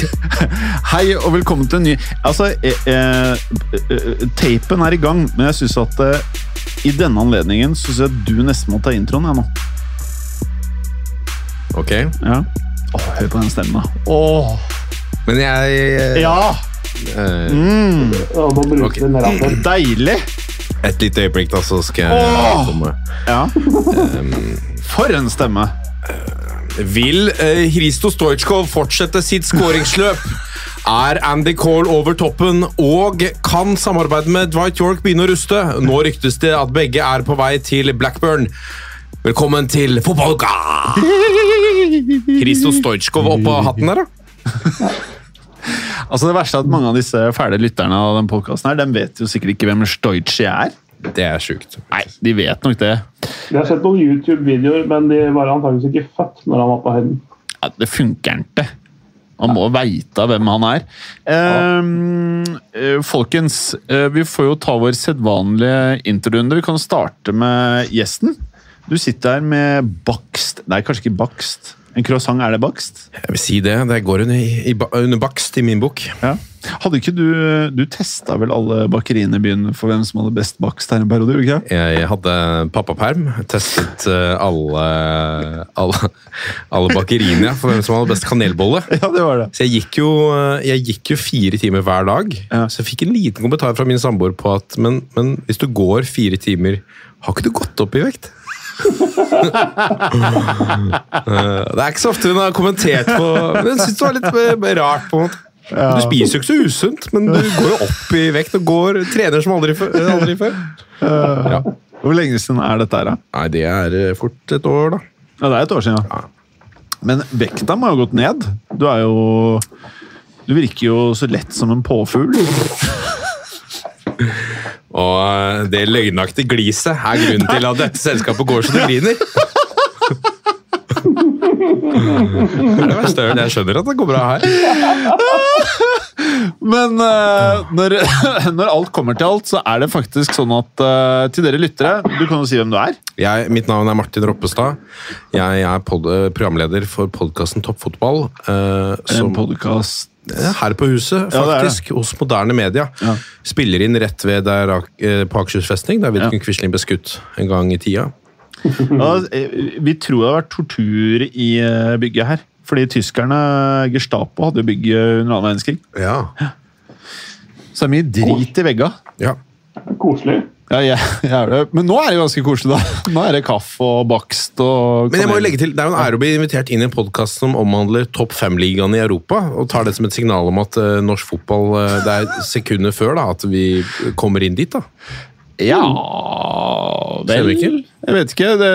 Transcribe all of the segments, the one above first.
hei og velkommen til en ny Altså, eh, eh, eh, tapen er i gang, men jeg syns at eh, i denne anledningen syns jeg du nesten må ta introen, jeg nå. Ok. Ja. Åh, hør på den stemmen, da. Åh. Men jeg eh, Ja! eh, Mm, Ok. deilig! Et lite øyeblikk, da, så skal jeg Åh! komme. Ja. For en stemme! Vil eh, Hristo Stojkov fortsette sitt skåringsløp? Er Andy Cole over toppen, og kan samarbeidet med Dwight York begynne å ruste? Nå ryktes det at begge er på vei til Blackburn. Velkommen til fotballuka! Hristo Stojkov oppå hatten der, da. Altså Det verste er at mange av disse fæle lytterne av den de vet jo sikkert ikke hvem Stojci er. Det er sjukt. Nei, de vet nok det. Jeg har sett noen YouTube-videoer, men de var antakeligvis ikke født når han var på høyden. Ja, det funker ikke. Man må veite hvem han er. Ehm, eh, folkens, eh, vi får jo ta vår sedvanlige interrunde. Vi kan starte med gjesten. Du sitter her med bakst Nei, kanskje ikke bakst. En croissant, er det bakst? Jeg vil si det. Det går under, i, under bakst i min bok. Ja. Hadde ikke du Du testa vel alle bakeriene i byen for hvem som hadde best bakst her en periode? ikke? Jeg hadde pappaperm. Testet eh, alle, alle, alle bakeriene for hvem som hadde best kanelbolle. Ja, det var det. Så jeg gikk, jo, eh, jeg gikk jo fire timer hver dag. Ja. Så jeg fikk en liten kommentar fra min samboer på at men, men hvis du går fire timer, har ikke du gått opp i vekt? Eh, det er ikke så ofte hun har kommentert på Men jeg syns det var litt eh, rart. på en måte. Du spiser jo ikke så usunt, men du går jo opp i vekt og går, trener som aldri, før- aldri før. Ja. Hvor lenge siden er dette her, da? Nei, det er eh, fort et år, da. Ja, det er et år siden. Ja. Men vekta må ha gått ned. Du er jo Du virker jo så lett som en påfugl. Og eh, det løgnaktige gliset er grunnen til at dette selskapet går så det griner. Det er det verste jeg. Jeg skjønner at det går bra her. Men eh, når, når alt kommer til alt, så er det faktisk sånn at eh, til dere lyttere Du kan jo si hvem du er. Jeg, mitt navn er Martin Roppestad. Jeg er pod programleder for podkasten Toppfotball. Som, En podkast her på huset, Ja, det det. faktisk. Hos Moderne Media. Ja. Spiller inn rett ved der, eh, på Akershus festning, der Vidkun Ja. Quisling ble skutt en gang i tida. ja, eh, Vi tror det har vært tortur i eh, bygget her. Fordi tyskerne, Gestapo, hadde bygget under annen verdenskrig. Ja. Så det er mye drit i vegga. ja. Koselig. Ja, ja, er. Men nå er det ganske koselig, da. Nå er det kaffe og bakst og Men jeg må jo legge til, det er jo en ære å bli invitert inn i en podkast som omhandler topp fem-ligaene i Europa, og tar det som et signal om at uh, norsk fotball uh, Det er sekunder før da, at vi kommer inn dit. da. Ja Ser Vel? Jeg vet ikke. Det,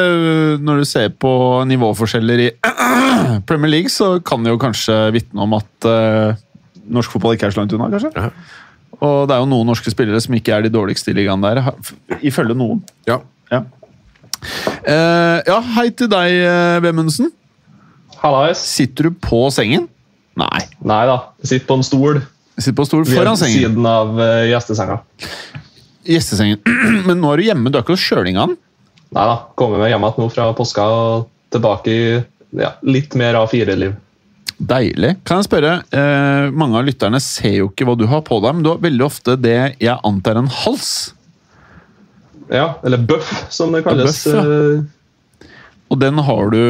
når du ser på nivåforskjeller i Premier League, så kan det jo kanskje vitne om at uh, norsk fotball ikke er så langt unna, kanskje. Ja. Og det er jo noen norske spillere som ikke er de dårligste i ligaen der, ifølge noen. Ja. Ja. Uh, ja, hei til deg, eh, Vemundsen. Hallais. Sitter du på sengen? Nei. Nei da, jeg sitter på en stol Sitter på en stol foran sengen. siden av uh, gjestesenga. Gjestesengen. Men nå er du hjemme, du er ikke hos sjølinga? Nei da, kommer meg hjem igjen nå fra påska og tilbake i ja, litt mer A4-liv. Deilig. Kan jeg spørre, eh, Mange av lytterne ser jo ikke hva du har på deg, men du har veldig ofte det jeg antar er en hals. Ja, eller bøff, som det kalles. ja. eh, Og den har du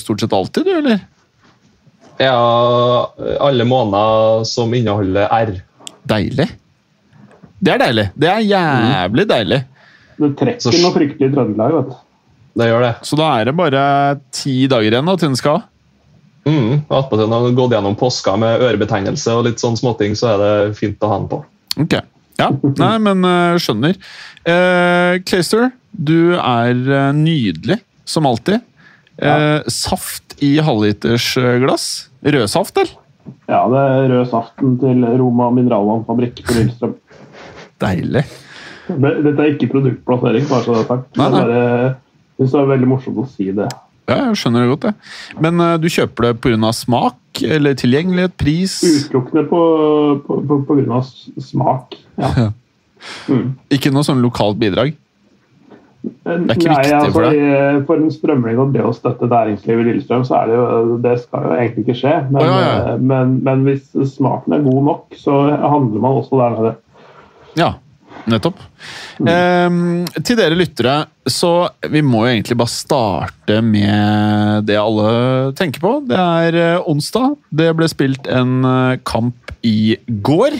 stort sett alltid, du, eller? Ja, alle måneder som inneholder R. Deilig. Det er deilig. Det er jævlig deilig. Det trekker noe fryktelig i Trøndelag, vet du. Det gjør det. Så da er det bare ti dager igjen da, til den skal. Mm, Attpåtil når du har gått gjennom påska med ørebetegnelse og litt sånn småting, så er det fint å ha den på. Ok. Ja, nei, men uh, skjønner. Uh, Clayster, du er uh, nydelig, som alltid. Uh, Saft i halvliters uh, glass. Rødsaft, eller? Ja, det er rød saften til Roma mineralvannfabrikk på Lillestrøm. Deilig. Dette er ikke produktplassering, bare så det er sagt. Nei, nei. Det er Jeg synes det er veldig morsomt å si det. Ja, jeg skjønner det godt, jeg. Men uh, du kjøper det pga. smak eller tilgjengelighet, pris? Utelukkende på, på, på, på grunn av smak. Ja. Ja. Ikke noe sånn lokalt bidrag? Det er ikke viktig for deg? deg? For en strømling og det å støtte næringslivet i Lillestrøm, så er det jo Det skal jo egentlig ikke skje. Men, Å, ja, ja. eh, men, men hvis smaken er god nok, så handler man også der nede. Ja, nettopp. Ehm, til dere lyttere, så vi må jo egentlig bare starte med det alle tenker på. Det er eh, onsdag. Det ble spilt en eh, kamp i går.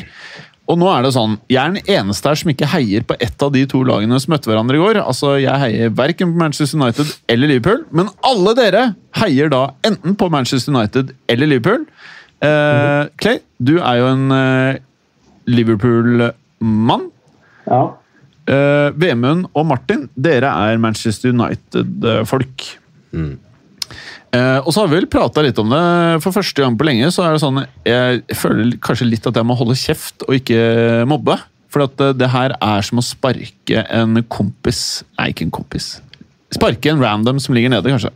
Og nå er det sånn, Jeg er den eneste her som ikke heier på ett av de to lagene som møtte hverandre i går. Altså, Jeg heier verken på Manchester United eller Liverpool, men alle dere heier da enten på Manchester United eller Liverpool. Eh, Clay, du er jo en eh, Liverpool-mann. Ja. Uh, Vemund og Martin, dere er Manchester United-folk. Eh, og så har vi vel prata litt om det. For første gang på lenge så er det sånn Jeg føler kanskje litt at jeg må holde kjeft og ikke mobbe. For at eh, det her er som å sparke en kompis Nei, ikke en kompis. Sparke en random som ligger nede, kanskje.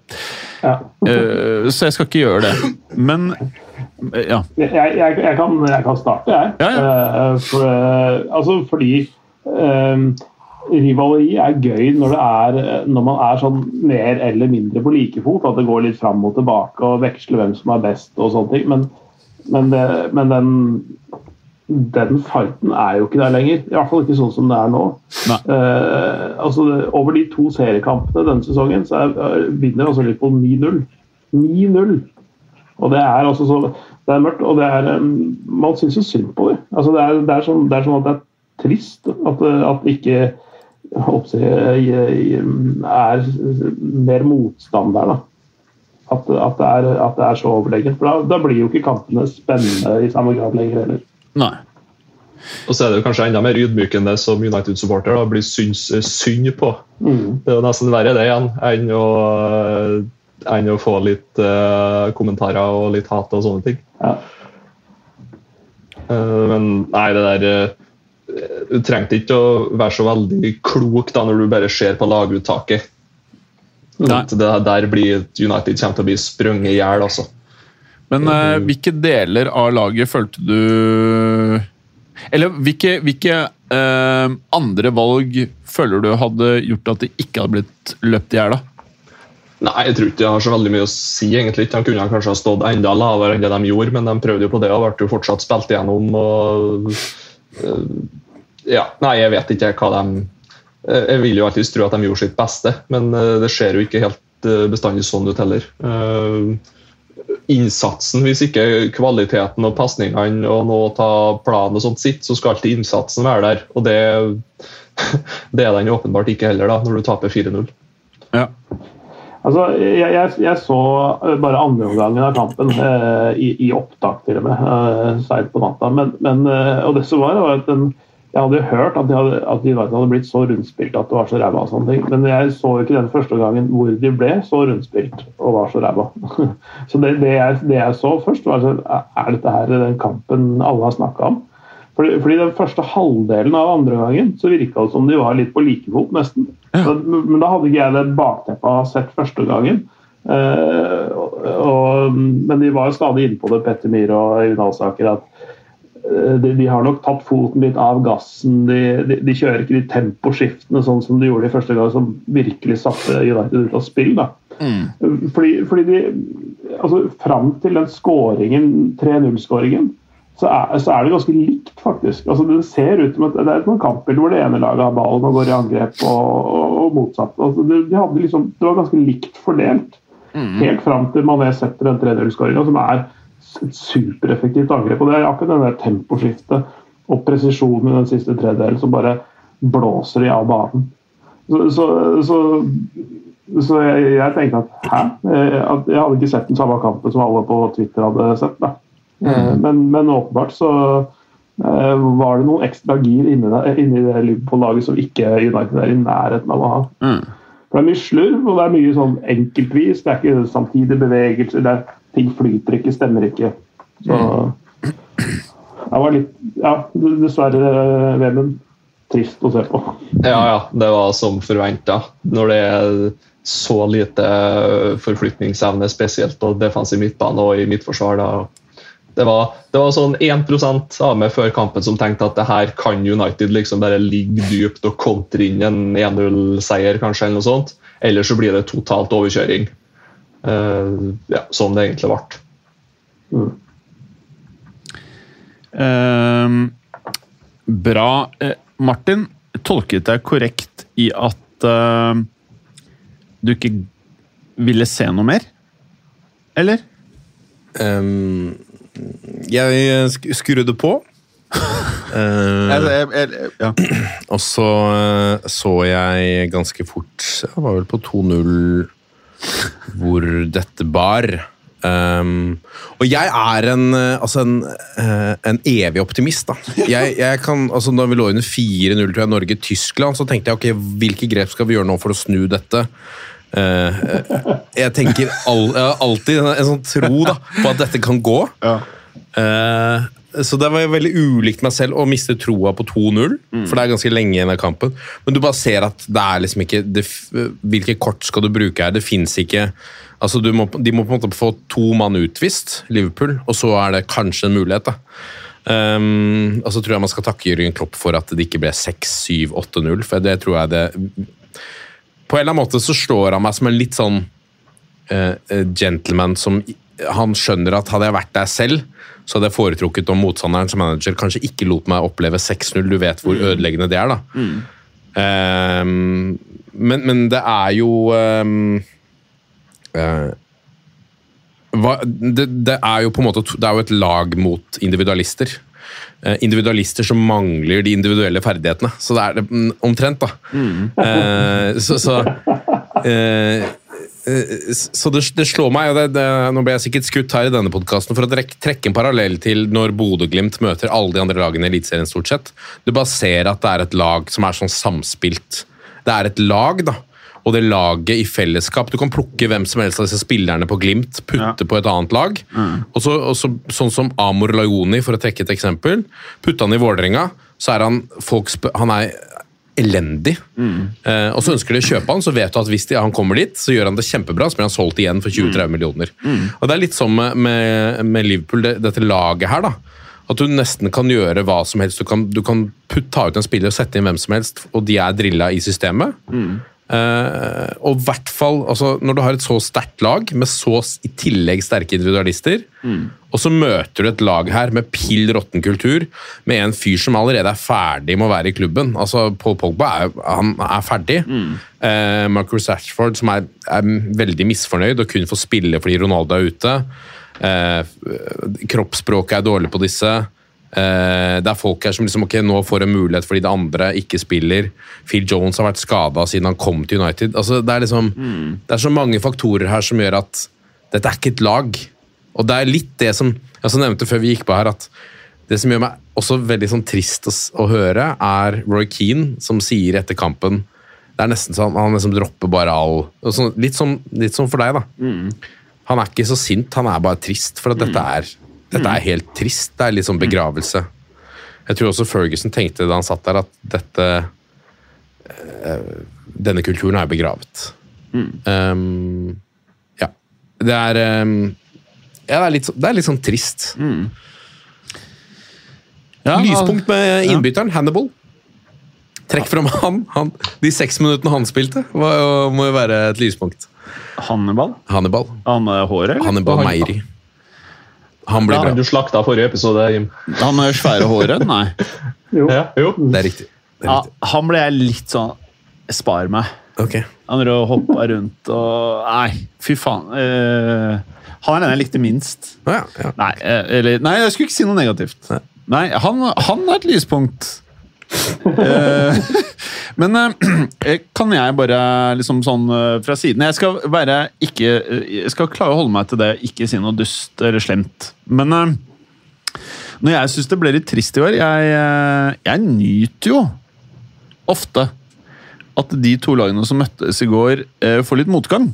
ja. uh, så jeg skal ikke gjøre det. Men uh, ja. Jeg, jeg, jeg, kan, jeg kan starte, jeg. Ja, Eh, for, altså fordi rivaleri er gøy når, det er, når man er sånn mer eller mindre på like fot. At det går litt fram og tilbake og veksler hvem som er best og sånne ting. Men, men, det, men den, den fighten er jo ikke der lenger. I hvert fall ikke sånn som det er nå. Eh, altså, over de to seriekampene denne sesongen så er, er, vinner altså Liverpool 9-0. 9-0! Og det er altså så det er mørkt, og det er um, Man syns jo synd på dem. Altså det, er, det, er sånn, det er sånn at det er trist at, at ikke jeg er mer motstander. da. At, at, det er, at det er så overlegent. For da, da blir jo ikke kampene spennende i samme grad lenger heller. Nei. Og så er det jo kanskje enda mer ydmykende som United-supporter da blir synd på. Mm. Det er jo nesten verre det igjen enn å, enn å få litt uh, kommentarer og litt hat og sånne ting. Ja. Uh, men nei, det der eh, Du trengte ikke å være så veldig klok da når du bare ser på laguttaket. At det der blir United kommer til å bli sprunget i hjel, altså. Men eh, hvilke deler av laget følte du Eller hvilke, hvilke eh, andre valg føler du hadde gjort at det ikke hadde blitt løpt i hjel? da? Nei, jeg tror ikke det har så veldig mye å si, egentlig. De kunne kanskje ha stått enda lavere enn det de gjorde, men de prøvde jo på det og ble jo fortsatt spilt igjennom. og ja, Nei, jeg vet ikke hva de eh, Jeg vil jo alltid tro at de gjorde sitt beste, men eh, det ser jo ikke helt eh, bestandig sånn ut heller. Eh, Innsatsen, hvis ikke kvaliteten og pasningene og nå ta planen og sånt sitt, så skal alltid innsatsen være der. Og det, det er den åpenbart ikke heller, da, når du taper 4-0. Ja. Altså, jeg, jeg, jeg så eh, bare andreomgangen av kampen eh, i, i opptak, til og med. Eh, seint på natta. Men, men, eh, og det som var, var at den, jeg hadde hørt at, de hadde, at de hadde blitt så rundspilt at det var så ræva. og sånne ting. Men jeg så ikke den første gangen hvor de ble så rundspilt og var så ræva. så det, det, jeg, det jeg så først, var at Er dette her den kampen alle har snakka om? Fordi, fordi den første halvdelen av andre gangen så virka det som de var litt på like fot, nesten. Så, men da hadde ikke jeg det bakteppet av sett første gangen. Eh, og, og, men de var jo stadig inne på det, Petter Myhre og Øyvind Alsaker, at eh, de, de har nok tatt foten litt av gassen. De, de, de kjører ikke de temposkiftene sånn som de gjorde de første gang, som virkelig satte United ut av spill. da. Fordi, fordi de altså Fram til den skåringen, 3-0-skåringen, så er, så er det ganske likt, faktisk. Altså Det ser ut som at det er et kampbilde hvor det ene laget har ballen og går i angrep, og, og, og motsatt. Altså det, de liksom, det var ganske likt fordelt. Helt fram til Mané setter den 3-0-skåringa, som er et supereffektivt angrep. og Det er akkurat det der temposkiftet og presisjonen i den siste tredjedelen som bare blåser de av banen. Så, så, så så jeg, jeg tenkte at hæ? Eh, At jeg hadde ikke sett den samme kampen som alle på Twitter hadde sett. da. Eh, Men, men åpenbart så eh, var det noen ekstra gir inni inni det Liverpool-laget som ikke United er i nærheten av å ha. Mm. For Det er mye slurv og det er mye sånn enkeltvis. Det er ikke samtidige bevegelser. Det er, ting flyter ikke, stemmer ikke. Så det var litt Ja, dessverre, Vemund. Trist å se på. Ja, ja, det var som forventa. Når det er så lite forflytningsevne, spesielt og defensiv midtbane og i midtforsvar. da det var, det var sånn 1 av meg før kampen som tenkte at det her kan United liksom bare ligge dypt og kontre inn en 1-0-seier, kanskje, eller noe sånt. Eller så blir det totalt overkjøring. Uh, ja, som det egentlig ble. Ehm, bra. Eh, Martin, tolket jeg korrekt i at eh, du ikke ville se noe mer? Eller? Ehm, jeg skrudde på. Eh, ja. og så eh, så jeg ganske fort Jeg var vel på 2-0 hvor dette bar. Um, og jeg er en, eh, altså en, en evig optimist. Jeg, jeg kan, altså Da vi lå under 4-0 tror jeg Norge-Tyskland, så tenkte jeg ok, hvilke grep skal vi gjøre nå for å snu dette? Eh, jeg tenker all, alltid en, sånn tro da, på at dette kan gå. Eh, så det var veldig ulikt meg selv å miste troa på 2-0, for det er ganske lenge igjen av kampen. Men du bare ser at det er liksom ikke det, Hvilke kort skal du bruke her? Det fins ikke altså du må, De må på en måte få to mann utvist, Liverpool, og så er det kanskje en mulighet. da. Um, og så tror jeg man skal takke Jørgen Klopp for at det ikke ble 6-7-8-0, for det tror jeg det På en eller annen måte så slår han meg som en litt sånn eh, gentleman som Han skjønner at hadde jeg vært der selv, så hadde jeg foretrukket om motstanderen som manager kanskje ikke lot meg oppleve 6-0. Du vet hvor ødeleggende det er, da. Ehm, men, men det er jo ehm, uh, hva, det, det er jo på en måte Det er jo et lag mot individualister. Eh, individualister som mangler de individuelle ferdighetene. Så det er det mm, omtrent, da. Eh, så så eh, eh, så det, det slår meg, og det, nå ble jeg sikkert skutt her i denne podkasten for å trekke en parallell til når Bodø-Glimt møter alle de andre lagene i Eliteserien, stort sett. Du bare ser at det er et lag som er sånn samspilt. Det er et lag, da. Og det laget i fellesskap Du kan plukke hvem som helst av disse spillerne på Glimt, putte på et annet lag. Og så, og så, sånn som Amor Lajoni, for å trekke et eksempel. Putte han i Vålerenga, så er han folk Han er elendig. Eh, og så ønsker de å kjøpe han, så vet du at hvis de, han kommer dit, så gjør han det kjempebra, så blir han solgt igjen for 20-30 millioner. Og Det er litt sånn med, med, med Liverpool, det, dette laget her. da. At du nesten kan gjøre hva som helst. Du kan, du kan putt, ta ut en spiller og sette inn hvem som helst, og de er drilla i systemet. Eh, og i hvert fall altså, Når du har et så sterkt lag, med så i tillegg sterke individualister, og så møter du et lag her med pill råtten kultur, med en fyr som allerede er ferdig med å være i klubben. Altså, Paul Pogba er, han er ferdig. Eh, Marcus Ashford, som er, er veldig misfornøyd og kun får spille fordi Ronaldo er ute. Uh, kroppsspråket er dårlig på disse. Eh, det er folk her som liksom, ok, nå får en mulighet fordi det andre ikke spiller. Phil Jones har vært skada siden han kom til United. Altså, det, er liksom, det er så mange faktorer her som gjør at dette er ikke et lag. Og det er litt det som jeg nevnte før vi gikk på her, at det som gjør meg også veldig sånn trist å, å høre, er Roy Keane som sier etter kampen Det er nesten sånn Han liksom dropper bare all sånn- litt, som, litt som for deg, da. Han er ikke så sint, han er bare trist. For at dette, er, dette er helt trist. Det er litt sånn begravelse. Jeg tror også Ferguson tenkte da han satt der, at dette eh, Denne kulturen er begravet. Um, ja. Det er um, Ja, det er litt, det er litt sånn trist. Ja, Lyspunkt med innbytteren, Hannibal. Trekk fram han, han. De seks minuttene han spilte, var, må jo være et lyspunkt. Hannibal? Hannibal. Han med håret, eller? Hannibal Han- Meiri. Han blir Ja, bra. du slakta forrige episode, Jim. Han med svære håret? Nei. Jo. Ja, jo. Det er riktig. Det er Ja, han ble jeg litt sånn Spar meg. Ok. Han drev og hoppa rundt og Nei, fy faen. Uh, han er den jeg likte minst. Ja, ja. Nei, eh, eller, nei, jeg skulle ikke si noe negativt. Nei. Nei, han, han er et lyspunkt. Eh, Men eh, kan jeg bare liksom sånn eh, fra siden Jeg skal være ikke eh, Jeg skal klare å holde meg til det, ikke si noe dust eller slemt. Men eh, når jeg syns det ble litt trist i år Jeg, eh, jeg nyter jo ofte at de to lagene som møttes i går, eh, får litt motgang.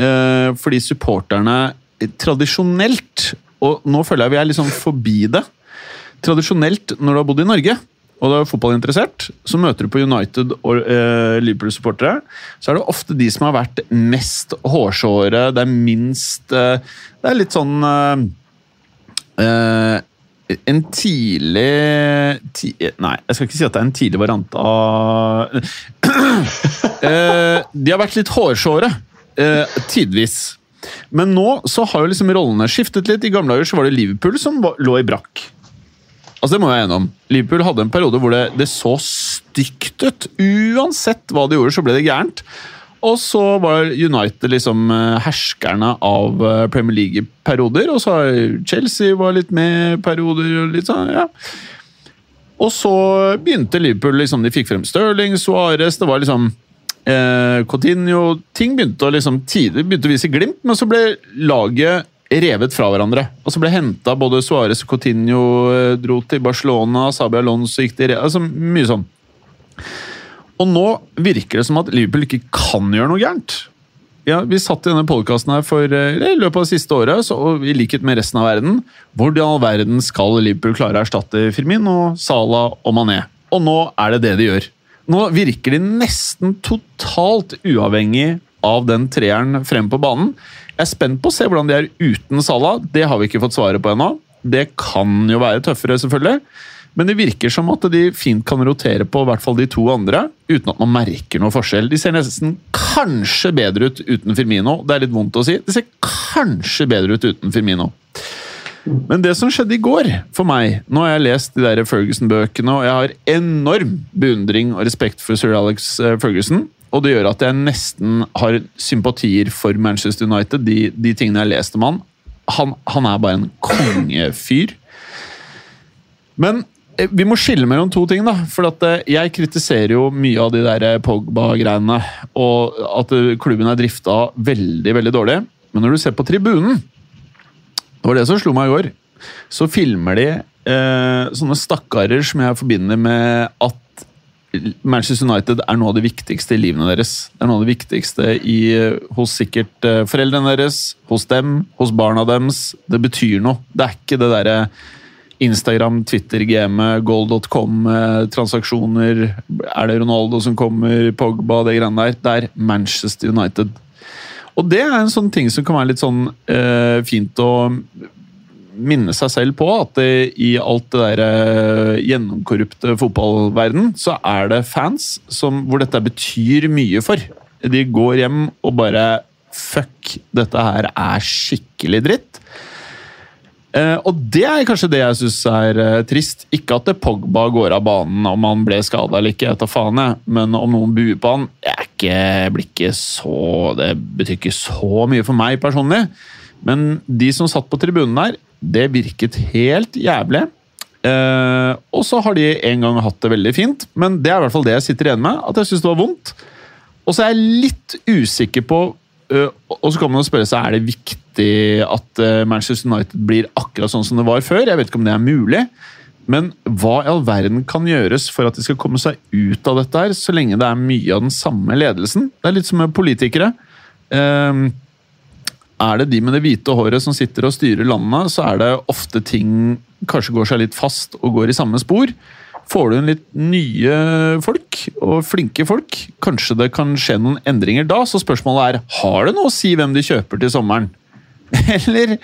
Eh, fordi supporterne eh, tradisjonelt Og nå føler jeg vi er liksom forbi det. Tradisjonelt, når du har bodd i Norge og du er fotballinteressert, så møter du på United og eh, Liverpool-supportere. Så er det ofte de som har vært mest hårsåre, det er minst eh, Det er litt sånn eh, eh, En tidlig ti, Nei, jeg skal ikke si at det er en tidlig variant av Eh, De har vært litt hårsåre, eh, tidvis. Men nå så har jo liksom rollene skiftet litt. I gamle dager så var det Liverpool som lå i brakk. Altså Det må jeg gjennom. Liverpool hadde en periode hvor det, det så stygt ut. Uansett hva de gjorde, så ble det gærent. Og så var United liksom eh, herskerne av eh, Premier League i perioder. Og så har Chelsea var litt med i perioder. og litt sånn, ja. Og så begynte Liverpool liksom, De fikk frem Stirling, Suárez Det var liksom eh, Coutinho Ting begynte å liksom tider begynte å vise glimt, men så ble laget revet fra hverandre. Og så ble henta både Suárez og Coutinho eh, dro til Barcelona, Sabi Alonso gikk til altså Mye sånn. Og nå virker det som at Liverpool ikke kan gjøre noe gærent. Ja, Vi satt i denne podkasten her for eh, i løpet av det siste året, så, og i likhet med resten av verden. Hvordan i all verden skal Liverpool klare å erstatte Firmin og Salah og Mané? Og nå er det det de gjør. Nå virker de nesten totalt uavhengig av den treeren frem på banen. Jeg er spent på å se hvordan de er uten Salah. Det har vi ikke fått svaret på ennå. Det kan jo være tøffere, selvfølgelig. Men det virker som at de fint kan rotere på i hvert fall de to andre, uten at man merker noe forskjell. De ser nesten kanskje bedre ut uten Firmino. Det er litt vondt å si. De ser kanskje bedre ut uten Firmino. Men det som skjedde i går, for meg Nå har jeg lest de der Ferguson-bøkene, og jeg har enorm beundring og respekt for sir Alex eh, Ferguson. Og det gjør at jeg nesten har sympatier for Manchester United, de, de tingene jeg har lest om han. Han, han er bare en kongefyr. Men eh, vi må skille mellom to ting. da, for eh, Jeg kritiserer jo mye av de der eh, Pogba-greiene, og at klubben er drifta veldig veldig dårlig. Men når du ser på tribunen, det var det som slo meg i går, så filmer de eh, sånne stakkarer som jeg forbinder med at Manchester United er noe av det viktigste i livene deres. Det er noe av det viktigste i, hos sikkert eh, foreldrene deres, hos dem, hos barna deres. Det betyr noe. Det er ikke det derre Instagram, Twitter, gamet, goal.com, eh, transaksjoner Er det Ronaldo som kommer, Pogba, det greiene der. Det er Manchester United. Og det er en sånn ting som kan være litt sånn eh, fint å minne seg selv på at det, i alt det der eh, gjennomkorrupte fotballverden, så er det fans som, hvor dette betyr mye for. De går hjem og bare Fuck, dette her er skikkelig dritt. Eh, og det er kanskje det jeg syns er eh, trist. Ikke at Pogba går av banen om han ble skada eller ikke, jeg vet faen jeg. men om noen buer på han jeg ikke, blir ikke så Det betyr ikke så mye for meg personlig. Men de som satt på tribunen der, det virket helt jævlig. Eh, og så har de en gang hatt det veldig fint, men det er i hvert fall det jeg sitter igjen med. At jeg syns det var vondt. Og så er jeg litt usikker på øh, Og så kan man spørre seg er det viktig at øh, Manchester United blir akkurat sånn som det var før. Jeg vet ikke om det er mulig. Men hva i all verden kan gjøres for at de skal komme seg ut av dette her, så lenge det er mye av den samme ledelsen? Det er litt som med politikere. Ehm, er det de med det hvite håret som sitter og styrer landet, så er det ofte ting kanskje går seg litt fast og går i samme spor. Får du inn litt nye folk, og flinke folk, kanskje det kan skje noen endringer da. Så spørsmålet er har det noe å si hvem de kjøper til sommeren. Eller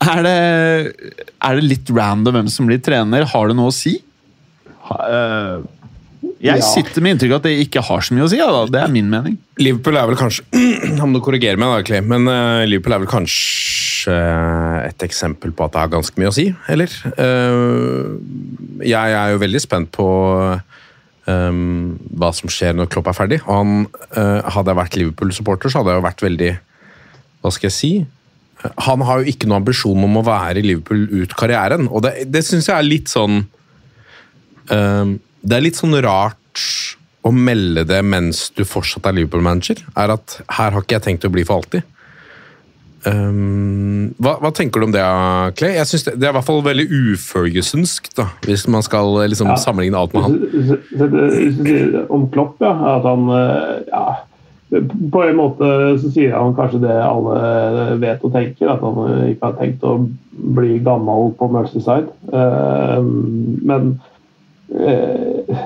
er det, er det litt random hvem som blir trener? Har det noe å si? Ha, øh, jeg sitter med inntrykk av at det ikke har så mye å si. Da. Det er min mening. Liverpool er vel kanskje Han må korrigere meg, da, Clay, men uh, Liverpool er vel kanskje et eksempel på at det har ganske mye å si, eller? Uh, jeg er jo veldig spent på eh, hva som skjer når Klopp er ferdig. Han, uh, hadde jeg vært Liverpool-supporter, så hadde jeg jo vært veldig Hva skal jeg si? Han har jo ikke noen ambisjon om å være i Liverpool ut karrieren, og det, det syns jeg er litt sånn eh, Det er litt sånn rart å melde det mens du fortsatt er Liverpool-manager. Er at her har ikke jeg tenkt å bli for alltid. Um, hva, hva, tenker du om det, Clay? Jeg synes det, det, er i hvert fall veldig ufølgesundsk, da, hvis man skal liksom, ja. sammenligne alt med han. Om Klopp, ja. At han ja, På en måte så sier han kanskje det alle vet og tenker, at han ikke har tenkt å bli gammel på Mercyside. Uh, men uh,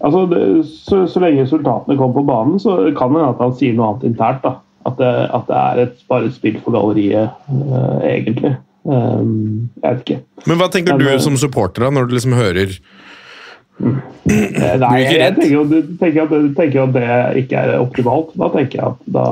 altså, det, så, så, lenge resultatene kommer på banen, så kan det hende at han sier noe annet internt. da at det, at det er et, bare et spill for galleriet, eh, egentlig. Um, jeg vet ikke. Men hva tenker Men, du eh, som supporter da, når du liksom hører mm. Nei, jeg, tenker, jo, tenker, at, tenker at det ikke er optimalt. Da tenker jeg at da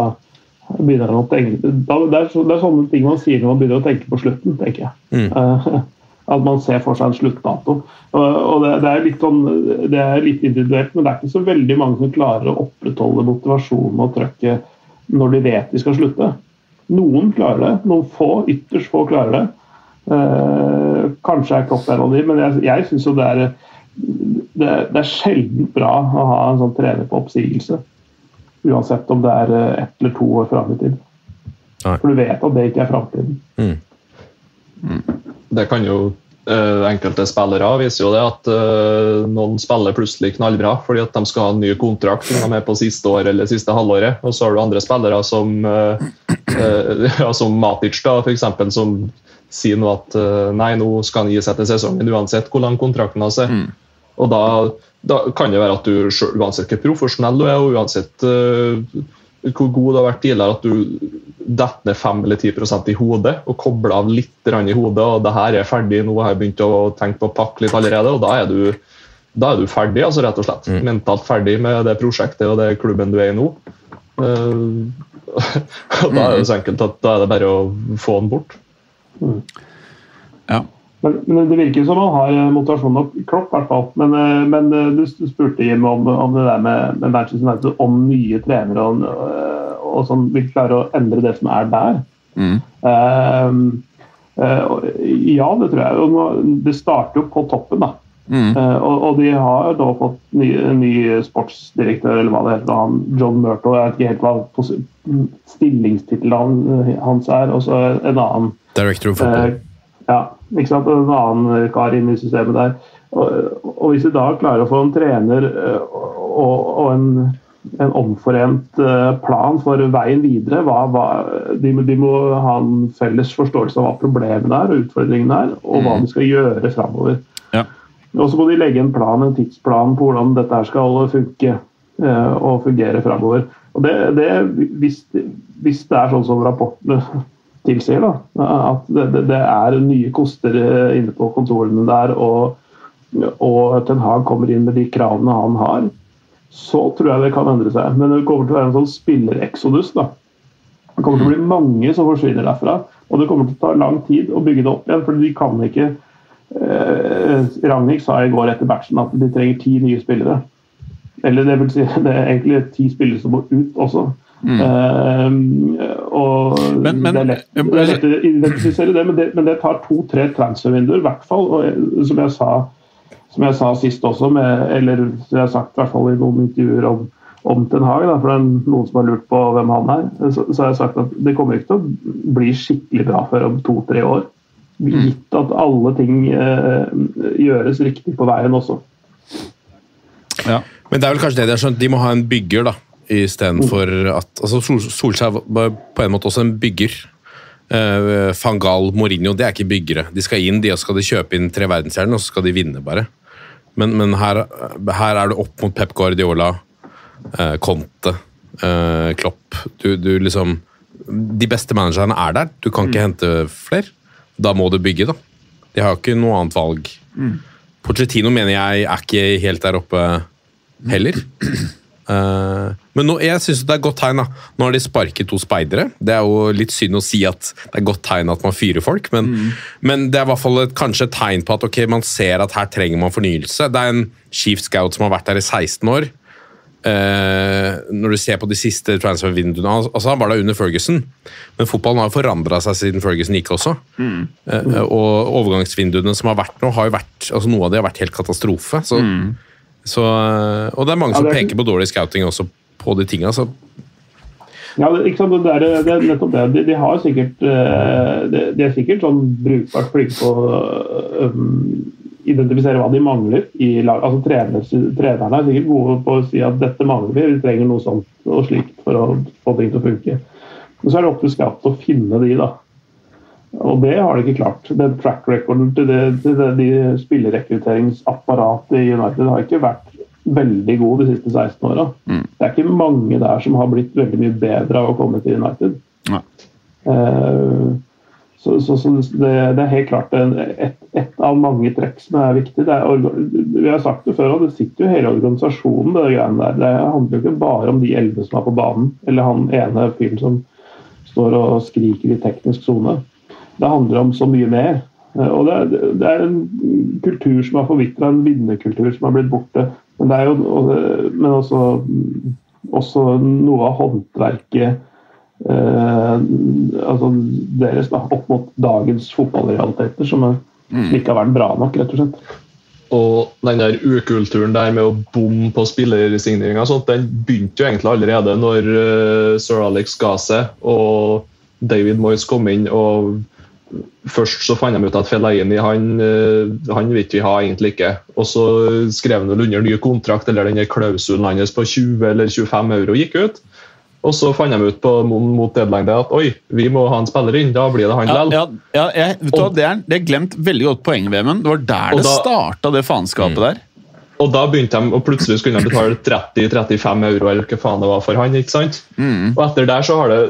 begynner han å tenke da, det, er, det, er, sånne ting man sier når man begynner å tenke på slutten, tenker jeg. Mm. At man ser for seg en sluttdato. Og det, det, er litt sånn, det er litt individuelt, men det er ikke så veldig mange som klarer å opprettholde motivasjonen og trøkket når de vet de skal slutte. Noen klarer det, noen få, ytterst få klarer det. Eh, kanskje er Klopp en av de, men jeg, jeg syns jo det er, det, det er sjelden bra å ha en sånn trener på oppsigelse. Uansett om det er eh, ett eller to år fram i tid. For du vet at det ikke er framtiden. Mm. Mm. Det kan jo Uh, enkelte spillere viser jo det at uh, noen spiller plutselig knallbra fordi at de skal ha en ny kontrakt når de er på siste år eller siste halvåret. Og så har du andre spillere som, uh, ja, som Matic, da, for eksempel, som sier nå at nei, nå skal han gi seg til sesongen uansett hvor lang kontrakten hans er. Mm. Og da, da, kan det være at du uansett hvor profesjonell du er, og uansett hvor god du har vært tidligere, at du detter ned 5 eller 10% i hodet og kobler av litt i hodet. og det her er ferdig, Nå har jeg begynt å tenke på å pakke litt allerede. og Da er du, da er du ferdig, altså rett og slett. Mm. Mentalt ferdig med det prosjektet og det klubben du er i nå. Uh, og Da er det så enkelt at da er det bare å få den bort. Mm. Ja. Men, men, Det virker som han har eh, motivasjon nok Klopp, i hvert fall. Men, eh, men du spurte Jim om, om, det der med, med Manchester United, om nye trenere. og og som vil klare å endre det som er der. Mm. Uh, uh, ja, det tror jeg. Og det starter jo på toppen, da. Mm. Uh, og, og, de har da fått ny, ny, sportsdirektør, eller hva det heter. Han, John Murto, jeg vet ikke helt hva stillingstittelen hans er. Og så en annen Director of football. Ja, ikke sant? En annen kar inn i systemet der. Og, og, hvis vi da klarer å få en trener og, og en en omforent eh, plan for veien videre. Hva, hva, de, de, må ha en felles forståelse av hva problemene er og utfordringene er, og hva mm. de skal gjøre framover. Ja. Og så må de legge en plan, en tidsplan på hvordan dette skal funke eh, og fungere framover. Og det, det, hvis, hvis, det er sånn som rapportene tilsier, da, at det, det, er nye koster eh, inne på kontorene der, og, og Ten Hag kommer inn med de kravene han har, så tror jeg det kan endre seg. Men det kommer til å være en sånn spillereksodus. da. Det kommer til å bli mange som forsvinner derfra. Og det kommer til å ta lang tid å bygge det opp igjen, for de kan ikke eh, Ragnhild sa i går etter batchen at de trenger ti nye spillere. Eller det vil si, det er egentlig ti spillere som må ut også. Mm. Uh, og men, men, det, er lett, det er lett å identifisere det, men det, men det tar to-tre transfervinduer, i hvert fall. Og som jeg sa som jeg sa sist også, med, eller jeg har sagt i hvert fall i noen intervjuer om, om Ten Hag, da, for det er noen som har lurt på hvem han er, så, så har jeg sagt at det kommer ikke til å bli skikkelig bra før om to-tre år. Gitt at alle ting eh, gjøres riktig på veien også. Ja. Men det er vel kanskje det de har skjønt. De må ha en bygger, da. Istedenfor at altså Solskjær var på en måte også en bygger. Uh, Fangal, Mourinho, det er ikke byggere. De skal inn, de og skal de kjøpe inn tre verdensstjerner, og så skal de vinne, bare. Men, men her, her, er du opp mot Pep Guardiola, uh, Conte, uh, Klopp du, du, liksom De beste managerne er der. Du kan ikke mm. hente flere. Da må du bygge, da. De har ikke noe annet valg. Mm. Porcetino mener jeg er ikke helt der oppe heller. Uh, men nå, jeg syns det er godt tegn. da. Nå har de sparket to speidere. Det er jo litt synd å si at det er godt tegn at man fyrer folk, men, mm. men det er i hvert fall et, kanskje et tegn på at okay, man ser at her trenger man fornyelse. Det er en chief scout som har vært der i 16 år. Uh, når du ser på de siste transfer-vinduene altså Han var der under Ferguson, men fotballen har forandra seg siden Ferguson gikk også. Mm. Uh, og overgangsvinduene som har vært nå, har jo vært altså noe av det har vært helt katastrofe. så mm Så, eh, og det er mange Ja, som det er- peker på dårlig scouting også på de tinga. Så Ja, det, ikke sant? Det, er, det er nettopp det. De, de, har sikkert, eh, de, de er sikkert sånn brukbart flinke på å um, identifisere hva de mangler i. Altså treners, Trenerne er sikkert gode på å si at dette mangler vi, vi trenger noe sånt og slikt for å få ting til å funke. Men så er det opp til skatt å finne de, da. Og det har de ikke klart. Den track recorden til, det, til det, de spillerekrutteringsapparatet i United har ikke vært veldig god de siste 16 åra. Det er ikke mange der som har blitt veldig mye bedre av å komme til United. Ja. Uh, så, så, så det, det er helt klart en, et, et av mange trekk som er viktig. Er, vi har sagt det før, og det sitter jo hele organisasjonen det greiene der. Det handler jo ikke bare om de elleve som er på banen, eller han ene fyren som står og skriker i teknisk sone. Det handler om så mye mer. Eh, Og det, er- det er en kultur som har forvitra, en vinnerkultur som har blitt borte. Men det er jo men også, også noe av håndverket eh, altså deres da, opp mot dagens fotballrealiteter, som, er, som ikke har vært bra nok, rett og slett. Og den der ukulturen der med å bomme på spillersigneringer den begynte jo egentlig allerede når eh, sir Alex ga seg og David Moyes kom inn. og Først så fant de ut at Fellaini han, eh, han vil vi ha egentlig ikke. Og så skrev han vel under ny kontrakt, eller denne klausulen hans på 20 eller 25 euro gikk ut. Og så fant de ut på, mot deadline at oi, vi må ha en spiller inn, da blir det han Ja, likevel. ja, ja, jeg, vet du hva, det er, det er glemt veldig godt poeng, Vemund. Det var der det da- starta, det faenskapet der. Og da begynte de, og plutselig skulle de betale 30-35 euro eller hva faen det var for han. ikke sant? Og etter der så har det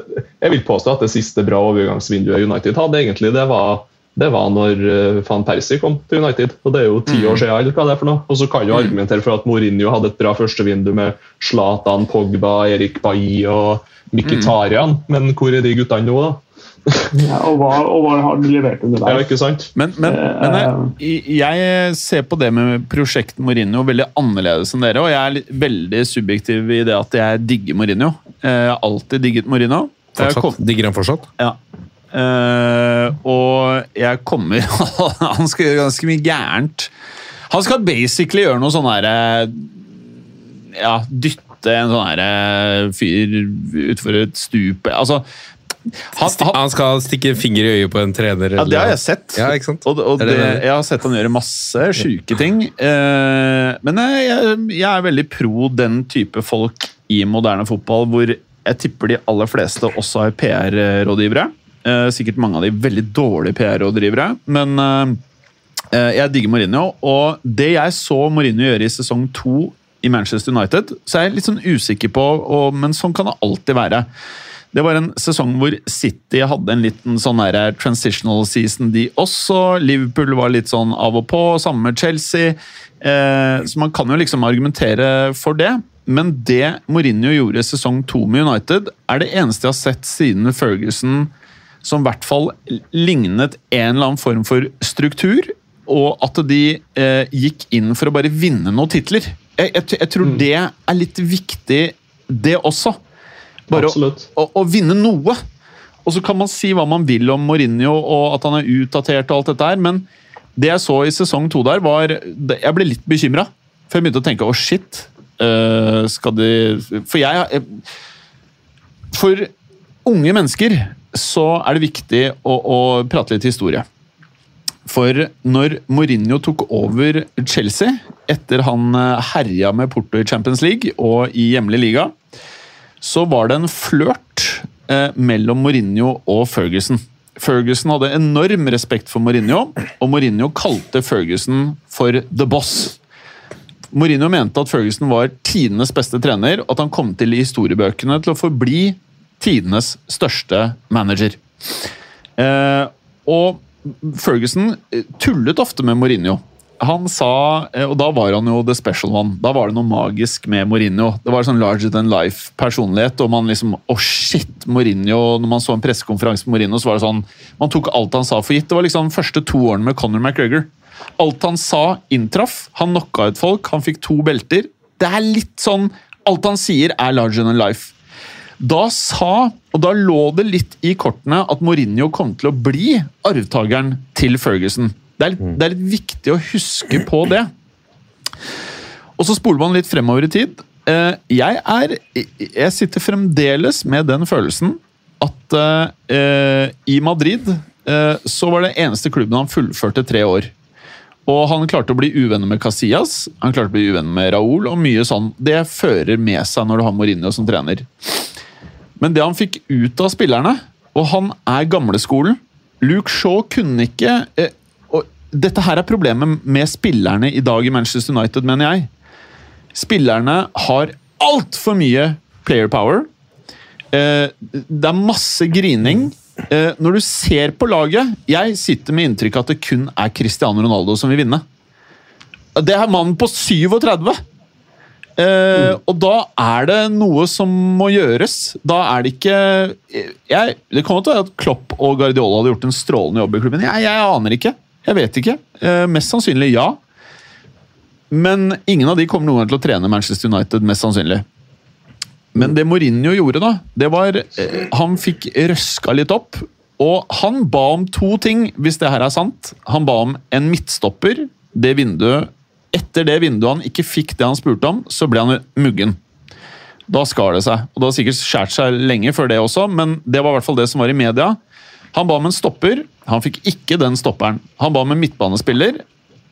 Jeg vil påstå at det siste bra overgangsvinduet United hadde, egentlig, det var, det var når uh, van Persie kom til United. Og det er jo ti år siden, eller hva det er for noe. Og så kan du argumentere for at Mourinho hadde et bra førstevindu med Zlatan, Pogba, Erik Bailly og Mkhitaryan, men hvor er de guttene nå, da? Ja, og, hva, og hva har du levert Ja, underveis? ikke sant? Men, men, Eh, men jeg, jeg ser på det med prosjekt Mourinho veldig annerledes enn dere. Og jeg er veldig subjektiv i det at jeg digger Mourinho. Eh, Jeg har alltid digget Mourinho. Fortsatt, digger han fortsatt? Ja. Eh, og jeg kommer Han skal gjøre ganske mye gærent. Han skal basically gjøre noe sånn herre Ja, dytte en sånn herre fyr utfor et stup Altså han, han, Han skal stikke en finger i øyet på en trener? ja, det har jeg sett. Ja, ikke sant? Og, og det, jeg har sett han gjøre masse sjuke ting. Eh, men jeg, jeg, er veldig pro den type folk i moderne fotball, hvor jeg tipper de aller fleste også er PR-rådgivere. Eh, sikkert mange av de veldig dårlige PR-rådgivere, men eh, eh, jeg digger Mourinho. Og det jeg så Mourinho gjøre i sesong to i Manchester United, så er jeg litt sånn usikker på, og, men sånn kan det alltid være. Det var en sesong hvor City hadde en liten sånn der transitional season, de også. Liverpool var litt sånn av og på, samme med Chelsea. Eh, så man kan jo liksom argumentere for det. Men det Mourinho gjorde i sesong to med United, er det eneste jeg har sett siden Ferguson som i hvert fall lignet en eller annen form for struktur, og at de eh, gikk inn for å bare vinne noen titler. Jeg, jeg, jeg tror det er litt viktig, det også. Bare å, å, å vinne noe. Og så kan man si hva man vil om Mourinho og at han er utdatert, og alt dette her, men det jeg så i sesong to der, var Jeg ble litt bekymra. For jeg begynte å tenke å shit, øh, skal de For jeg, jeg For unge mennesker så er det viktig å, å prate litt historie. For når Mourinho tok over Chelsea, etter han eh, herja med Porto i Champions League og i hjemlig liga, så var det en flørt eh, mellom Mourinho og Ferguson. Ferguson hadde enorm respekt for Mourinho, og Mourinho kalte Ferguson for the boss. Mourinho mente at Ferguson var tidenes beste trener, og at han kom til i historiebøkene til å forbli tidenes største manager. Eh, og Ferguson eh, tullet ofte med Mourinho. Han sa, eh, og da var han jo the special one. Da var det noe magisk med Mourinho. Det var sånn larger than life-personlighet. og man liksom, Å, shit! Mourinho, Når man så en pressekonferanse med Mourinho, så var det sånn Man tok alt han sa for gitt. Det var liksom de første to årene med Conor McGregor. Alt han sa, inntraff. Han knocka ut folk, han fikk to belter. Det er litt sånn Alt han sier, er larger than life. Da sa, og da lå det litt i kortene, at Mourinho kom til å bli arvtakeren til Ferguson. Det er, litt, det er litt viktig å huske på det. Og så spoler man litt fremover i tid. Eh, jeg er Jeg sitter fremdeles med den følelsen at eh, i Madrid eh, så var det eneste klubben han fullførte tre år. Og han klarte å bli uvenner med Casillas, han klarte å bli uvenner med Raúl. og mye sånn. Det fører med seg når du har Mourinho som trener. Men det han fikk ut av spillerne, og han er gamleskolen Luke Shaw kunne ikke Dette her er problemet med spillerne i dag i Manchester United, mener jeg. Spillerne har altfor mye player power. Eh, det er masse grining. Eh, når du ser på laget Jeg sitter med inntrykk av at det kun er Cristiano Ronaldo som vil vinne. Det er mannen på 37! Eh, og da er det noe som må gjøres. Da er det ikke jeg, Det kan godt være at Klopp og Guardiola hadde gjort en strålende jobb i klubben. Jeg, jeg aner ikke. Jeg vet ikke. Eh, mest sannsynlig ja. Men ingen av de kommer noen gang til å trene Manchester United, mest sannsynlig. Men det Mourinho gjorde, da, det var eh, Han fikk røska litt opp. Og han ba om to ting, hvis det her er sant. Han ba om en midtstopper. Det vinduet Etter det vinduet han ikke fikk det han spurte om, så ble han muggen. Da skar det seg. Og det har sikkert skåret seg lenge før det også, men det var i hvert fall det som var i media. Han ba om en stopper. Han fikk ikke den stopperen. Han ba om en midtbanespiller.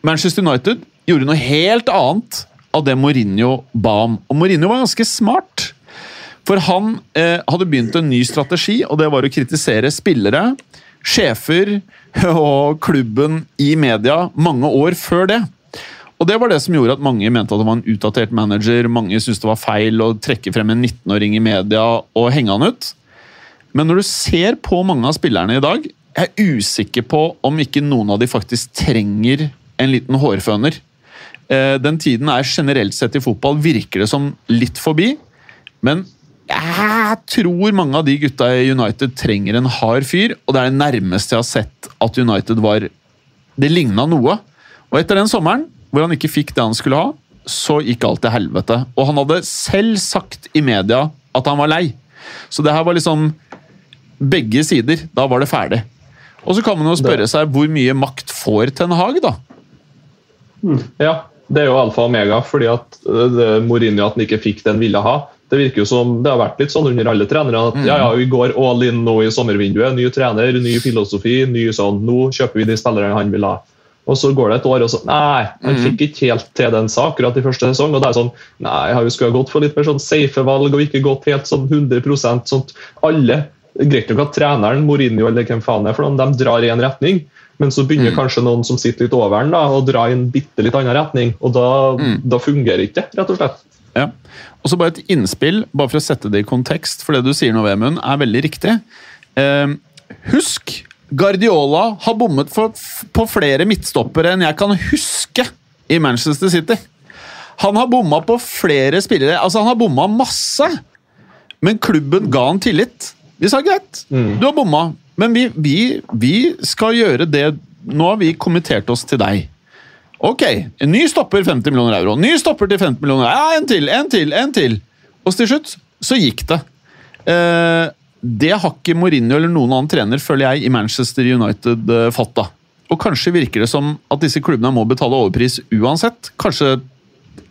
Manchester United gjorde noe helt annet av det Mourinho ba om. Og Mourinho var ganske smart. For han eh, hadde begynt en ny strategi, og det var å kritisere spillere, sjefer og klubben i media mange år før det. Og Det var det som gjorde at mange mente at det var en utdatert manager. Mange syntes det var feil å trekke frem en 19-åring i media og henge han ut. Men når du ser på mange av spillerne i dag, jeg er usikker på om ikke noen av de faktisk trenger en liten hårføner. Eh, den tiden er generelt sett i fotball virker det som litt forbi. Men jeg tror mange av de gutta i United trenger en hard fyr, og det er det nærmeste jeg har sett at United var Det ligna noe. Og etter den sommeren hvor han ikke fikk det han skulle ha, så gikk alt til helvete. Og han hadde selv sagt i media at han var lei. Så det her var liksom begge sider. Da var det ferdig. Og så kan man jo spørre seg hvor mye makt får Ten Hag, da? Ja, det er jo alfa og omega, fordi at eh, Mourinho at han ikke fikk det han ville ha. Det virker jo som det har vært litt sånn under alle trenere. at ja, ja, Vi går all in nå i sommervinduet. Ny trener, ny filosofi. ny sånn, Nå kjøper vi de spillerne han vil ha. Og så går det et år, og så Nei, han fikk ikke helt til den sa akkurat i første sesong. og det er sånn, Nei, jeg har jo skulle ha gått for litt mer sånn safe valg og ikke gått helt sånn 100% sånn alle Greit nok at treneren, Mourinho eller hvem faen er for noen, de drar i en retning. Men så begynner mm. kanskje noen som sitter litt over den, da, å dra i en bitte litt annen retning. Og da, mm. da fungerer ikke det, rett og slett. Ja. Og så bare et innspill, bare for å sette det i kontekst, for det du sier nå, Vemund, er veldig riktig. Eh, husk Guardiola har bommet for, på flere midtstoppere enn jeg kan huske i Manchester City. Han har bomma på flere spillere. Altså, han har bomma masse, men klubben ga han tillit. Vi sa greit, mm. du har bomma, men vi, vi, vi, skal gjøre det Nå har vi kommentert oss til deg. Ok, en ny stopper 50 millioner euro. Ny stopper til 50 millioner euro. Ja, en til, en til, en til. Og til slutt så gikk det. Eh, det har ikke Mourinho eller noen annen trener, føler jeg, i Manchester United fått. da. Og kanskje virker det som at disse klubbene må betale overpris uansett. Kanskje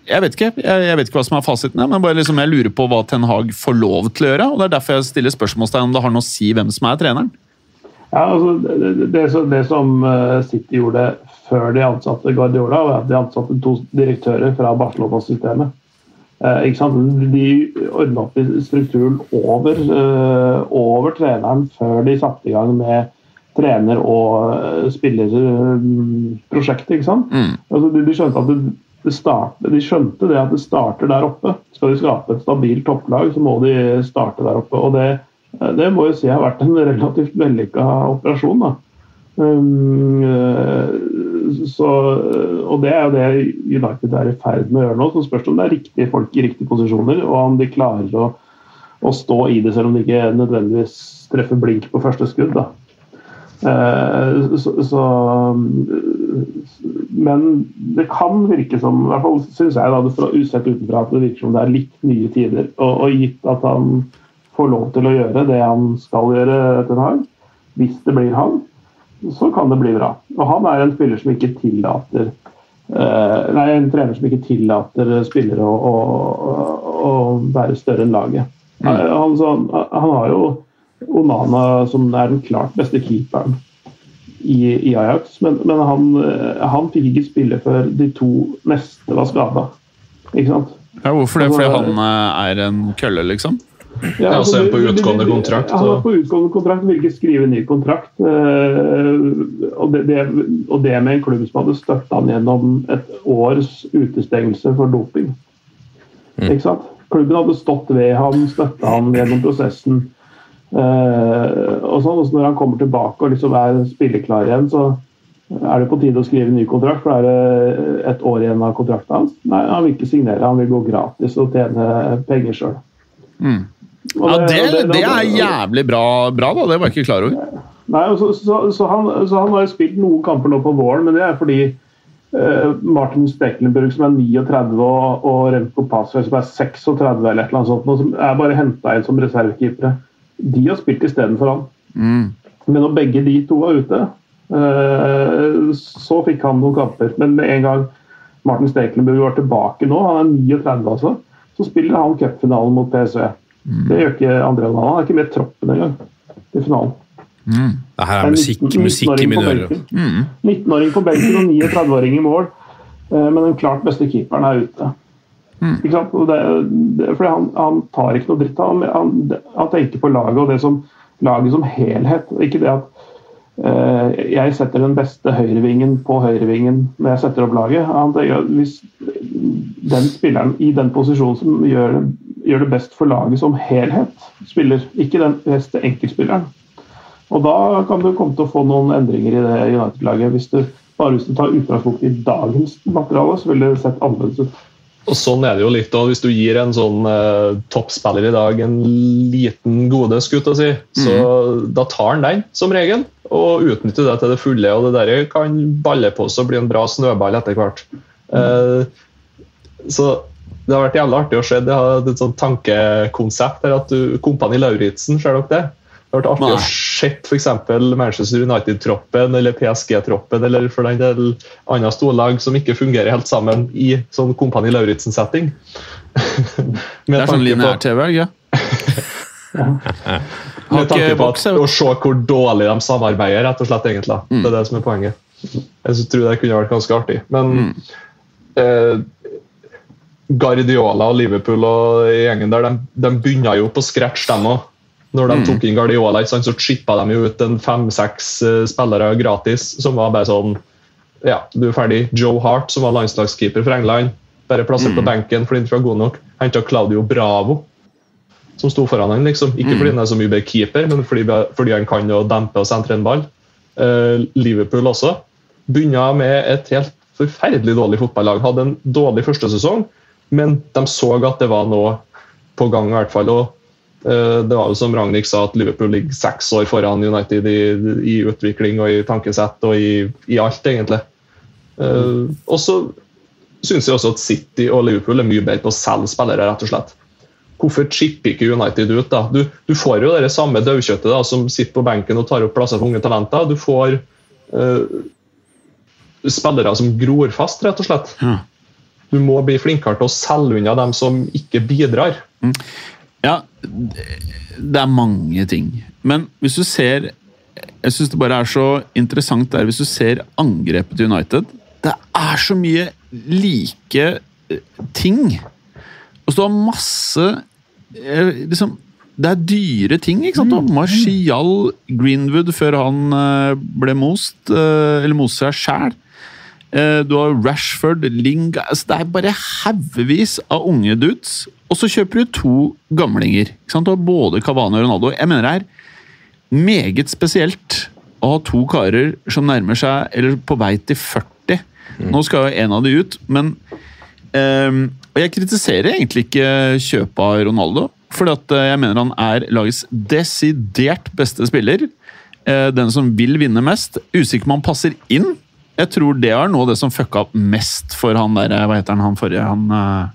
Jeg vet ikke jeg, vet ikke hva som er fasiten, men bare liksom jeg lurer på hva Ten Hag får lov til å gjøre. og Det er derfor jeg stiller spørsmålstegn om det har noe å si hvem som er treneren. Ja, altså, det, det, det som eh, City gjorde før de ansatte Guardiola, var at de ansatte to direktører fra Barcelona-systemet. Eh, de ordna opp i strukturen over, eh, over, treneren før de satte i gang med trener- og eh, spillerprosjektet. ikke sant? Mm. Altså, de, de, skjønte at det starter, de skjønte det at det starter der oppe. Skal de skape et stabilt topplag, så må de starte der oppe. og Det, det må jeg si har vært en relativt vellykka operasjon. da. Um, så, og Det er jo det United er i ferd med å gjøre nå. Så spørs det om det er riktige folk i riktige posisjoner, og om de klarer å, å stå i det selv om de ikke nødvendigvis treffer blink på første skudd. da. Eh, så, så, men det kan virke som, i hvert fall syns jeg da, fra usett utenfra, at det virker som det er litt nye tider. Og, og, gitt at han får lov til å gjøre det han skal gjøre etter Hag, hvis det blir han, så kan det bli bra. Og han er en spiller som ikke tillater eh, Nei, en trener som ikke tillater spillere å, å, å være større enn laget. Mm. Eh, Han, så, han har jo Onana som er den klart beste keeperen i, i Ajax, men, men han, eh, han fikk ikke spille før de to neste var skada. Ikke sant? Ja, hvorfor det? Fordi han eh, er en kølle, liksom? Ja, altså en på utgående kontrakt. Og... Han var på utgående kontrakt, vil ikke skrive ny kontrakt. eh, Og det, det, og det med en klubb som hadde støtta han gjennom et års utestengelse for doping. Ikke sant? Klubben hadde stått ved ham, støtta ham gjennom prosessen. Eh, og sånn, også Når han kommer tilbake og liksom er spilleklar igjen, så er det på tide å skrive ny kontrakt. For er det et år igjen av kontrakten hans? Nei, han vil ikke signere. Han vil gå gratis og tjene penger sjøl. Ja, det, det er jævlig bra, bra, da. Det var jeg ikke klar over. Nei, så, så, så, han, så han har jo spilt noen kamper nå på våren, men det er fordi uh, Martin Stekelenburg, som er 39, og, og Remco Pasveig, som er 36 eller et eller annet sånt, og som er bare henta inn som reservekeepere, de har spilt istedenfor han. Men når begge de to var ute, eh, så fikk han noen kamper. Men med en gang Martin Stekelenburg var tilbake nå, han er 39 altså, så spiller han cupfinalen mot PSV. Det gjør ikke André Onana. Han er ikke med i troppen engang til finalen. Det her er musikk, 19 musikk i 19-åring mine ører. benken. 19-åring på benken og 39-åring i mål, eh, men den klart beste keeperen er ute. Og Det, det, fordi han, han tar ikke noe dritt. av han, han tenker på laget og det som, laget som helhet. Ikke det at uh, jeg setter den beste høyrevingen på høyrevingen når jeg setter opp laget. Han tenker Hvis den spilleren i den posisjonen som gjør det, gjør det best for laget som helhet, spiller, ikke den beste enkeltspilleren, og da kan du komme til å få noen endringer i det United-laget. Hvis du bare hvis du tar utgangspunkt i dagens materiale, så vil det sett annerledes ut. Og sånn er det jo litt òg. Hvis du gir en sånn eh, toppspiller i dag en liten gode, skutt å si, så da tar han den som regel og utnytter det til det fulle. og Det der kan balle på seg og bli en bra snøball etter hvert. Eh, så det har vært jævlig artig å se. Det har et sånt tankekonsept her at du Kompani Lauritzen, ser dere det? Det har vært artig Nei. å se f.eks. Manchester United-troppen eller PSG-troppen eller for den del andre storlag som ikke fungerer helt sammen i sånn Kompani Lauritzen-setting. Det er sånn lineær-TV, ikke ja. Med tanke på at, å se hvor dårlig de samarbeider, rett og slett. egentlig. Mm. Det er det som er poenget. Jeg tror det kunne vært ganske artig. Men Mm. eh, Guardiola og Liverpool og gjengen der, de, de begynner jo på scratch, de òg. Når Mm. de tok inn Guardiola, så chippa de jo ut en fem-seks eh, spillere gratis, som var bare sånn Ja, du er ferdig. Joe Hart, som var landslagskeeper for England, bare plassert Mm. på benken fordi han ikke var god nok. Henta Claudio Bravo, som sto foran han, liksom. Ikke fordi han er så mye bedre keeper, men fordi, fordi han kan å dempe og sentre en ball. Uh, Liverpool også. Begynna med et helt forferdelig dårlig fotballag. Hadde en dårlig første sesong, men de så at det var noe på gang, i hvert fall. og det var jo som Ragnhild sa, at Liverpool ligger seks år foran United i, i utvikling og i tankesett og i, i alt, egentlig. Eh, og så syns jeg også at City og Liverpool er mye bedre på å selge spillere, rett og slett. Hvorfor chipper ikke United ut? da? Du, du får jo det samme daukjøttet da, som sitter på benken og tar opp plasser for unge talenter. Du får uh, spillere som gror fast, rett og slett. Du må bli flinkere til å selge unna dem som ikke bidrar. Ja, det er mange ting. Men hvis du ser Jeg syns det bare er så interessant der hvis du ser angrepet til United. Det er så mye like eh, ting. Og så har masse eh, liksom, Det er dyre ting. ikke sant? Du har Martial Greenwood før han eh, ble most, eller moste seg sjæl. Eh, Du har Rashford, Linga altså Det er bare haugevis av unge dudes. Og så kjøper du to gamlinger. ikke sant? Du har både Cavani og Ronaldo. Jeg mener det er meget spesielt å ha to karer som nærmer seg, eller på vei til 40. Nå skal jo en av de ut, men um, Og jeg kritiserer egentlig ikke kjøpet av Ronaldo, for jeg mener han er lagets desidert beste spiller. Eh, Den som vil vinne mest. Usikker om han passer inn. Jeg tror det er noe av det som fucka opp mest for han der Hva heter han, han forrige? Han uh...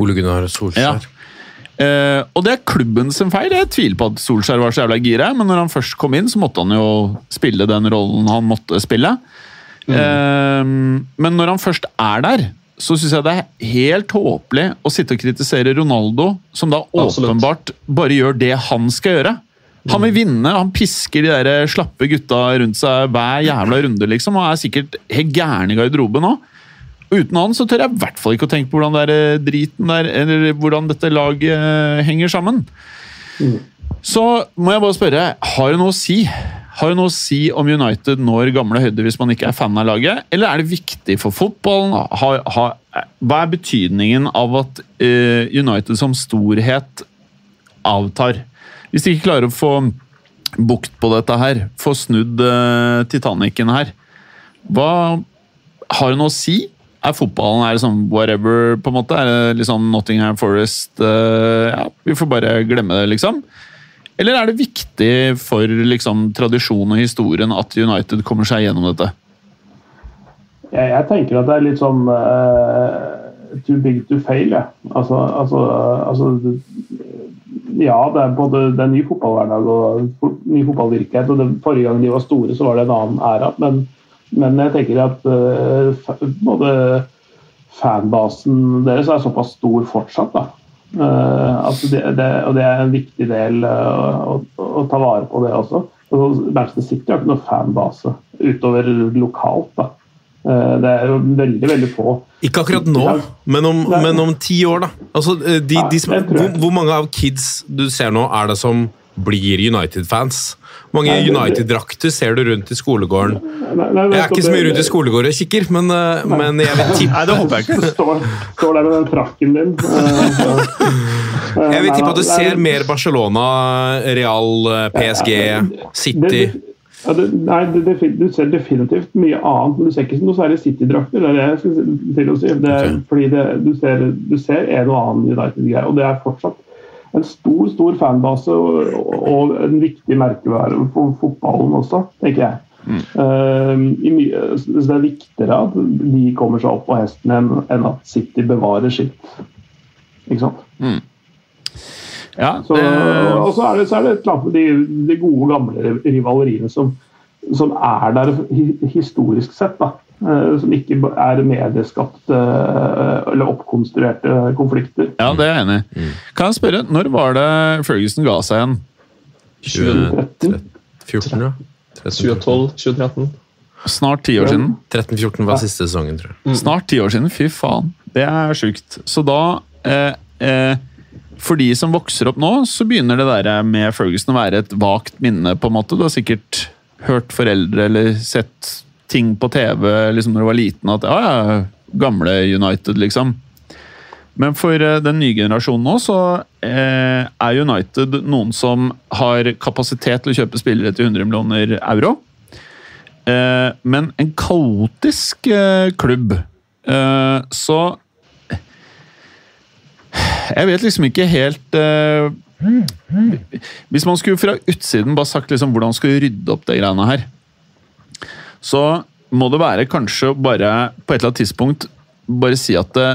Ole Gunnar Solskjær. Eh, og det er klubben sin feil. Jeg tviler på at Solskjær var så jævla gira, men når han først kom inn, så måtte han jo spille den rollen han måtte spille. Eh, men når han først er der, så syns jeg det er helt håpelig å sitte og kritisere Ronaldo, som da Absolutt. åpenbart bare gjør det han skal gjøre. Han vil vinne, han pisker de der slappe gutta rundt seg hver jævla runde, liksom, og er sikkert helt gæren i garderoben òg. Uten han så tør jeg i hvert fall ikke å tenke på hvordan det er eh, driten der, eller hvordan dette laget eh, henger sammen. Så må jeg bare spørre, har det noe å si? Har det noe å si om United når gamle høyder hvis man ikke er fan av laget? Eller er det viktig for fotballen? Har, har, hva er betydningen av at uh, United som storhet avtar? Hvis de ikke klarer å få bukt på dette her, få snudd uh, Titanicen her, hva har noe å si? Er fotballen er sånn whatever, på en måte? Er det liksom Nottingham Forest uh, Ja, vi får bare glemme det, liksom? Eller er det viktig for liksom, tradisjonen og historien at United kommer seg gjennom dette? Jeg, jeg tenker at det er litt sånn uh, too big to fail, jeg. Altså, altså, altså Ja, det er både det er ny fotballhverdag og ny fotballvirkelighet. og det, Forrige gang de var store, så var det en annen æra. Men, men jeg tenker at uh, både fanbasen deres er såpass stor fortsatt. da. Uh, altså det, det, og det er en viktig del uh, å, å ta vare på det også. Altså, Manchester City har ikke noe fanbase utover lokalt. da. Eh, det er jo veldig, veldig få. Ikke akkurat nå, men om, men om ti år, da. Altså, eh, de, de som, hvor, hvor mange av kids du ser nå, er det som blir United-fans? Hvor mange United-drakter ser du rundt i skolegården? Nei, nei, Jeg er ikke så mye rundt i skolegården og kikker, men, eh, men jeg vil tippe Nei, det håper jeg ikke. Står, står der med den frakken din. Jeg vil tippe at du ser mer Barcelona, Real, PSG, City Ja, det, nei, det, det, du ser definitivt mye annet, men du ser ikke noe særlig City-drakter. Det er det jeg skulle til å si. Det okay. Fordi du, ser, du ser en og annen United-greie, og det er fortsatt en stor stor fanbase og, og en viktig merkevare for fotballen også, tenker jeg. Eh, i mye, så det er viktigere at de kommer seg opp på hesten enn, at City bevarer sitt. Ikke sant? Ja, Så, det, og så er, det, så er det et eller annet med de, de gode, gamle rivaleriene som, som er der historisk sett. da. Eh, Som ikke er medieskapte eh, eller oppkonstruerte konflikter. ja, det er jeg enig i. Kan jeg spørre, når var det Ferguson ga seg igjen? 2013, 14, ja. 2012, 2013. Snart ti år siden? 13-14 var siste sesongen, tror jeg. Snart ti år siden, fy faen. Det er sjukt. Så da eh, eh, For de som vokser opp nå, så begynner det der med Ferguson å være et vagt minne, på en måte. Du har sikkert hørt foreldre eller sett ting på TV liksom når du var liten at ja, ja, gamle United, liksom. Men for eh, den nye generasjonen nå, så eh, er United noen som har kapasitet til å kjøpe spillere til 100 millioner euro. Eh, men en kaotisk eh, klubb. Eh, så Jeg vet liksom ikke helt uh, Hvis man skulle fra utsiden bare sagt liksom hvordan skal vi rydde opp det greiene her, så må det være kanskje bare på et eller annet tidspunkt bare si at det,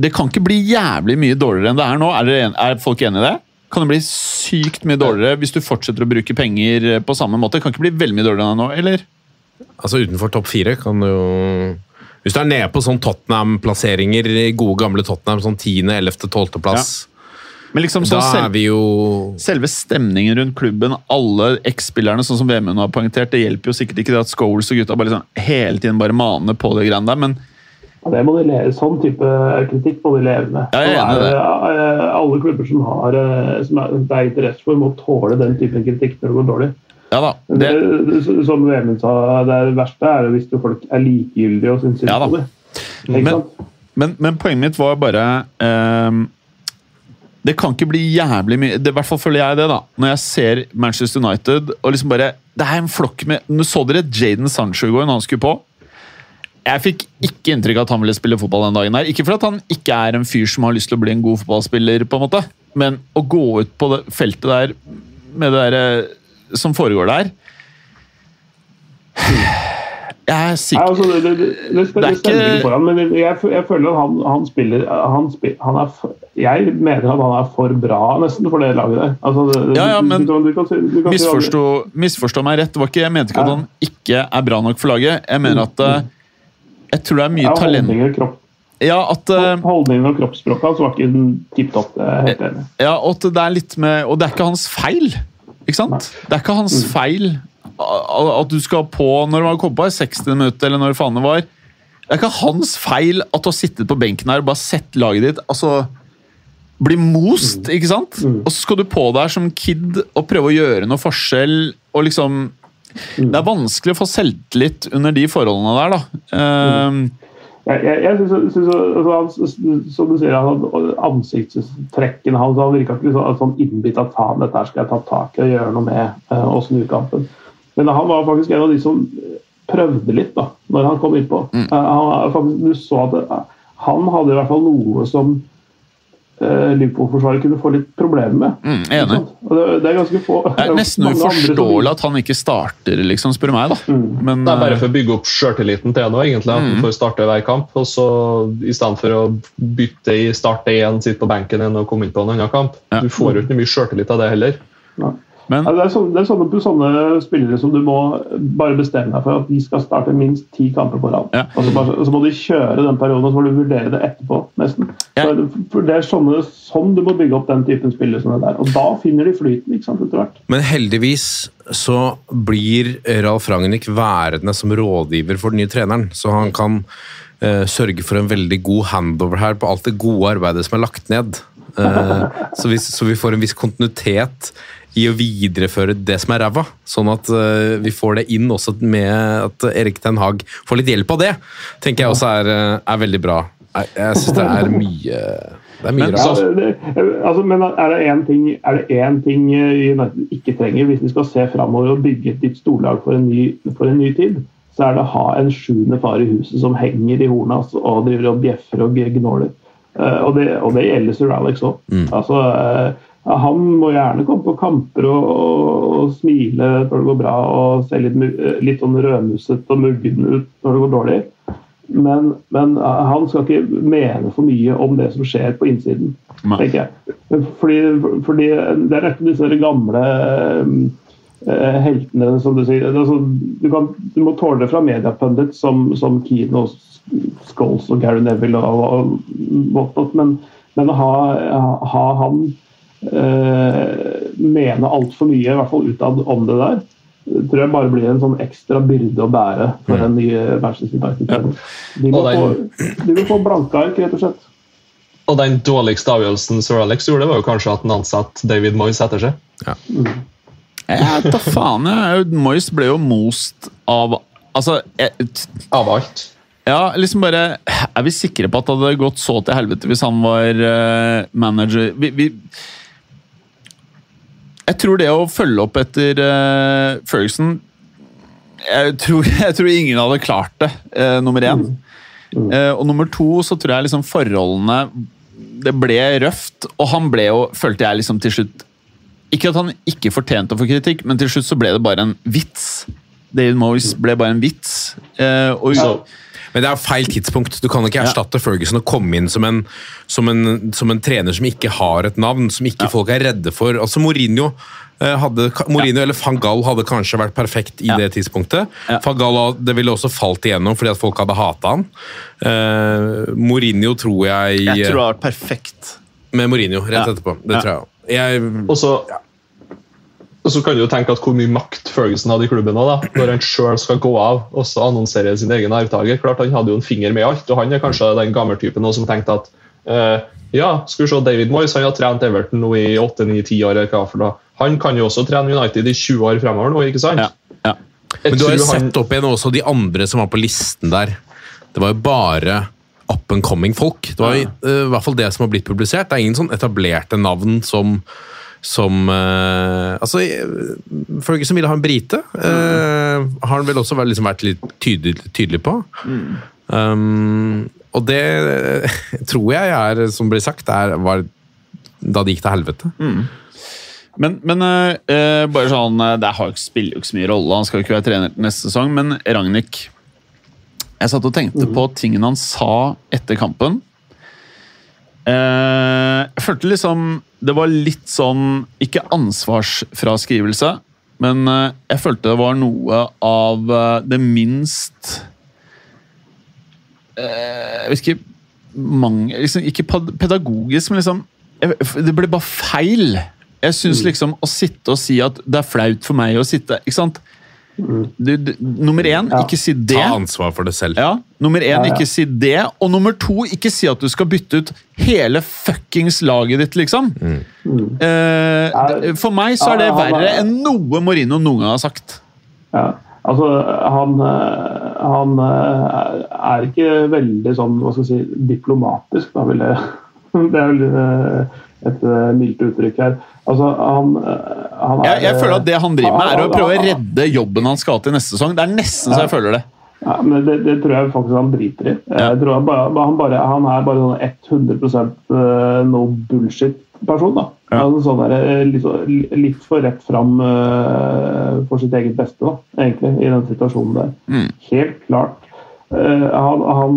det kan ikke bli jævlig mye dårligere enn det er nå. Er, en, er folk enig i det? Kan det bli sykt mye dårligere hvis du fortsetter å bruke penger på samme måte? Kan Det ikke bli veldig mye dårligere enn det nå, eller? Altså Utenfor topp fire kan det jo Hvis du er nede på sånn Tottenham-plasseringer, gode gamle Tottenham, sånn 10., 11., 12. plass, Men liksom da sånn selv, jo selve stemningen rundt klubben, alle eks-spillerne, sånn som Vemund har poengtert, det hjelper jo sikkert ikke det at Scholes og gutta bare liksom hele tiden bare maner på det greiene der, men ja, det må de leve, sånn type kritikk må de leve med. Ja, jeg er Så eh, alle klubber som, har, eh, som er, det er interesse for, må tåle den typen kritikk når det går dårlig. Ja da. Det, Det, som Vemund sa, det verste er hvis folk er likegyldige og syns synd Ja på det. Men- men, men poenget mitt var bare eh, Det kan ikke bli jævlig mye det, I hvert fall føler jeg det, da. Når jeg ser Manchester United og liksom bare Det er en flokk med Nå så dere Jaden Sancho i går når han skulle på. Jeg fikk ikke inntrykk av at han ville spille fotball den dagen. der. Ikke fordi at han ikke er en fyr som har lyst til å bli en god fotballspiller, på en måte. men å gå ut på det feltet der med det der eh, som foregår der Jeg er Nei, sikker altså, det, det, det, det, er ikke- foran, men jeg, jeg føler at han, han spiller han, han er Jeg mener at han er for bra nesten for det laget der. Altså, Ja, ja, men du, du, kan du kan Misforstå, misforstå meg rett. Det var ikke, jeg mente ikke at han ikke er bra nok for laget. Jeg mener at eh, Jeg tror det er mye ja, talent Ja, at eh, holdningen og kroppsspråket hans var ikke tipp topp. Helt enig. Ja, og det er litt med Og det er ikke hans feil. Ikke sant? Det er ikke hans Mm. feil at du skal på når man kom på i 60 minutter, eller når faen det var. Det er ikke hans feil at du har sittet på benken her og bare sett laget ditt altså, bli most, Mm. ikke sant? Og så skal du på der som kid og prøve å gjøre noe forskjell, og liksom Mm. Det er vanskelig å få selvtillit under de forholdene der, da. Ehm, Jeg, jeg, jeg synes, synes, altså, Som du sier, han, ansiktstrekkene hans han virka ikke sånn, sånn innbitt at faen, dette skal jeg ta tak i og gjøre noe med eh, og snu kampen. Men han var faktisk en av de som prøvde litt da når han kom innpå. Mm. Eh, han, faktisk, du så at det, han hadde i hvert fall noe som eh, Liverpool-forsvaret kunne få litt problemer med. mm, enig. Og det, det er ganske få Det er nesten uforståelig at han ikke starter, liksom, spør du meg. da. Mm. Men, Det er bare eh, for å bygge opp sjøltilliten til noe, egentlig. At Mm. han får starte hver kamp. Og så i stedet for å bytte i starte én, sitte på benken igjen og komme inn på en annen kamp. Ja. Du får jo ikke mye sjøltillit av det heller. Men Ja, det er, sånne, det er sånne, sånne spillere som du må bare bestemme deg for at de skal starte minst ti kamper på rad. Ja. Og så, bare, så må de kjøre den perioden, og så må du vurdere det etterpå. nesten. Ja. Det, for Det er sånne, sånn du må bygge opp den typen spillere som det der. Og da finner de flyten ikke sant, etter hvert. Men heldigvis så blir Ralf Ragnhild værende som rådgiver for den nye treneren, så han kan uh, sørge for en veldig god handover her på alt det gode arbeidet som er lagt ned. Eh, så, vi, så vi får en viss kontinuitet i å videreføre det som er ræva, sånn at eh, vi får det inn også med at Erik Ten Hag får litt hjelp av det, tenker jeg også er, eh, er veldig bra. Jeg, jeg syns det er mye det er mye Men- rart. altså, men er det én ting, er ting United ikke trenger hvis de skal se framover og bygge et nytt storlag for en ny, for en ny tid, så er det å ha en sjuende far i huset som henger i hornet altså, og driver og bjeffer og gnåler. Eh, og, det, og det gjelder Sir Alex òg. Altså, eh, han må gjerne komme på kamper og, og, og smile når det går bra og se litt, eh, litt sånn rødmusset og muggen ut når det går dårlig. Men, men han skal ikke mene for mye om det som skjer på innsiden, tenker jeg. Fordi, fordi det er ikke disse gamle heltene, som du sier. Altså, du, kan, du må tåle det fra mediepundits som, som Keane og Scholes og Gary Neville og, og whatnot, men, men å ha, ha han eh, mene altfor mye, i hvert fall utad, om det der, tror jeg bare blir en sånn ekstra byrde å bære for den nye Manchester United. De, de må få blanke ark, rett og slett. Og den dårligste avgjørelsen Sir Alex gjorde, var jo kanskje at han ansatte David Moyes etter seg. Jeg da faen. jeg. Moyes ble jo most av Altså, jeg, Av alt. ja, liksom bare Er vi sikre på at det hadde gått så til helvete hvis han var uh, manager vi, vi, Jeg tror det å følge opp etter uh, Ferguson jeg tror, jeg tror ingen hadde klart det, uh, nummer én. Eh, og nummer to så tror jeg liksom forholdene Det ble røft, og han ble jo, følte jeg liksom til slutt Ikke at han ikke fortjente å få kritikk, men til slutt så ble det bare en vits. David Moyes ble bare en vits. Eh, og, ja. Men det er feil tidspunkt. Du kan ikke erstatte Ferguson og komme inn som en, som, en, som en trener som ikke har et navn, som ikke folk er redde for. Altså Mourinho, eh, hadde, Mourinho eller van Gaal hadde kanskje vært perfekt i Ja. det tidspunktet. Ja. Van Gaal det ville også falt igjennom fordi at folk hadde hata han. Eh, Mourinho tror jeg, jeg tror det har vært perfekt. Med Mourinho rett Ja. etterpå. Det Ja. tror jeg. òg. og så kan du jo tenke at hvor mye makt Ferguson hadde i klubben da, når han sjøl skal gå av og så annonsere sin egen arvtaker. Klart Han hadde jo en finger med i alt, og han er kanskje den gammeltypen som tenkte at uh, ja, skal vi se David Moyes han har trent Everton nå i 8-9-10 år. eller hva for da. Han kan jo også trene United i 20 år fremover nå, ikke sant? Ja, ja. Men du har jo han- sett opp igjen også de andre som var på listen der. Det var jo bare up and coming folk. Det var i, uh, hvert fall det som har blitt publisert. Det er ingen sånn etablerte navn som som uh, Altså, eh, Ferguson ville ha en brite. eh, har han vel også vært, liksom vært litt tydelig, tydelig på. Um, og det tror jeg er, som blir sagt, er, var da det gikk til helvete. Men, men eh, eh, bare sånn Det spiller jo ikke så mye rolle, han skal jo ikke være trener til neste sesong, men Ragnhild Jeg satt og tenkte på tingene han sa etter kampen. Eh, jeg følte liksom Det var litt sånn Ikke ansvarsfraskrivelse, men eh, jeg følte det var noe av eh, det minst Jeg vet ikke mange, liksom, Ikke pedagogisk, men liksom Det ble bare feil. Jeg syns liksom å sitte og si at det er flaut for meg å sitte Ikke sant? Du, du, nummer én, Ja. ikke si det. Ta ansvar for det selv. Ja, Nummer én, Ja, ja. ikke si det. Og nummer to, ikke si at du skal bytte ut hele fuckings laget ditt, liksom. Mm. Uh, for meg så er det er- verre enn noe Morino noen gang har sagt. Ja, altså han, eh, han eh, er ikke veldig sånn, hva skal jeg si, diplomatisk, da vil jeg Det er vel et mildt uttrykk her. Altså, han, eh, han er Jeg, jeg føler at det han driver med, er å prøve å redde jobben han skal til neste sesong. Det er nesten så jeg føler det. Ja, men det, det tror jeg faktisk han driter i. Ja. Jeg tror han, bare, han, bare, han er bare sånn 100 eh, no bullshit-person. da. Ja. Altså, sånn der, eh, litt, litt for rett fram uh, for sitt eget beste, da, egentlig, i den situasjonen der. Mm. Helt klart. Uh, han, han,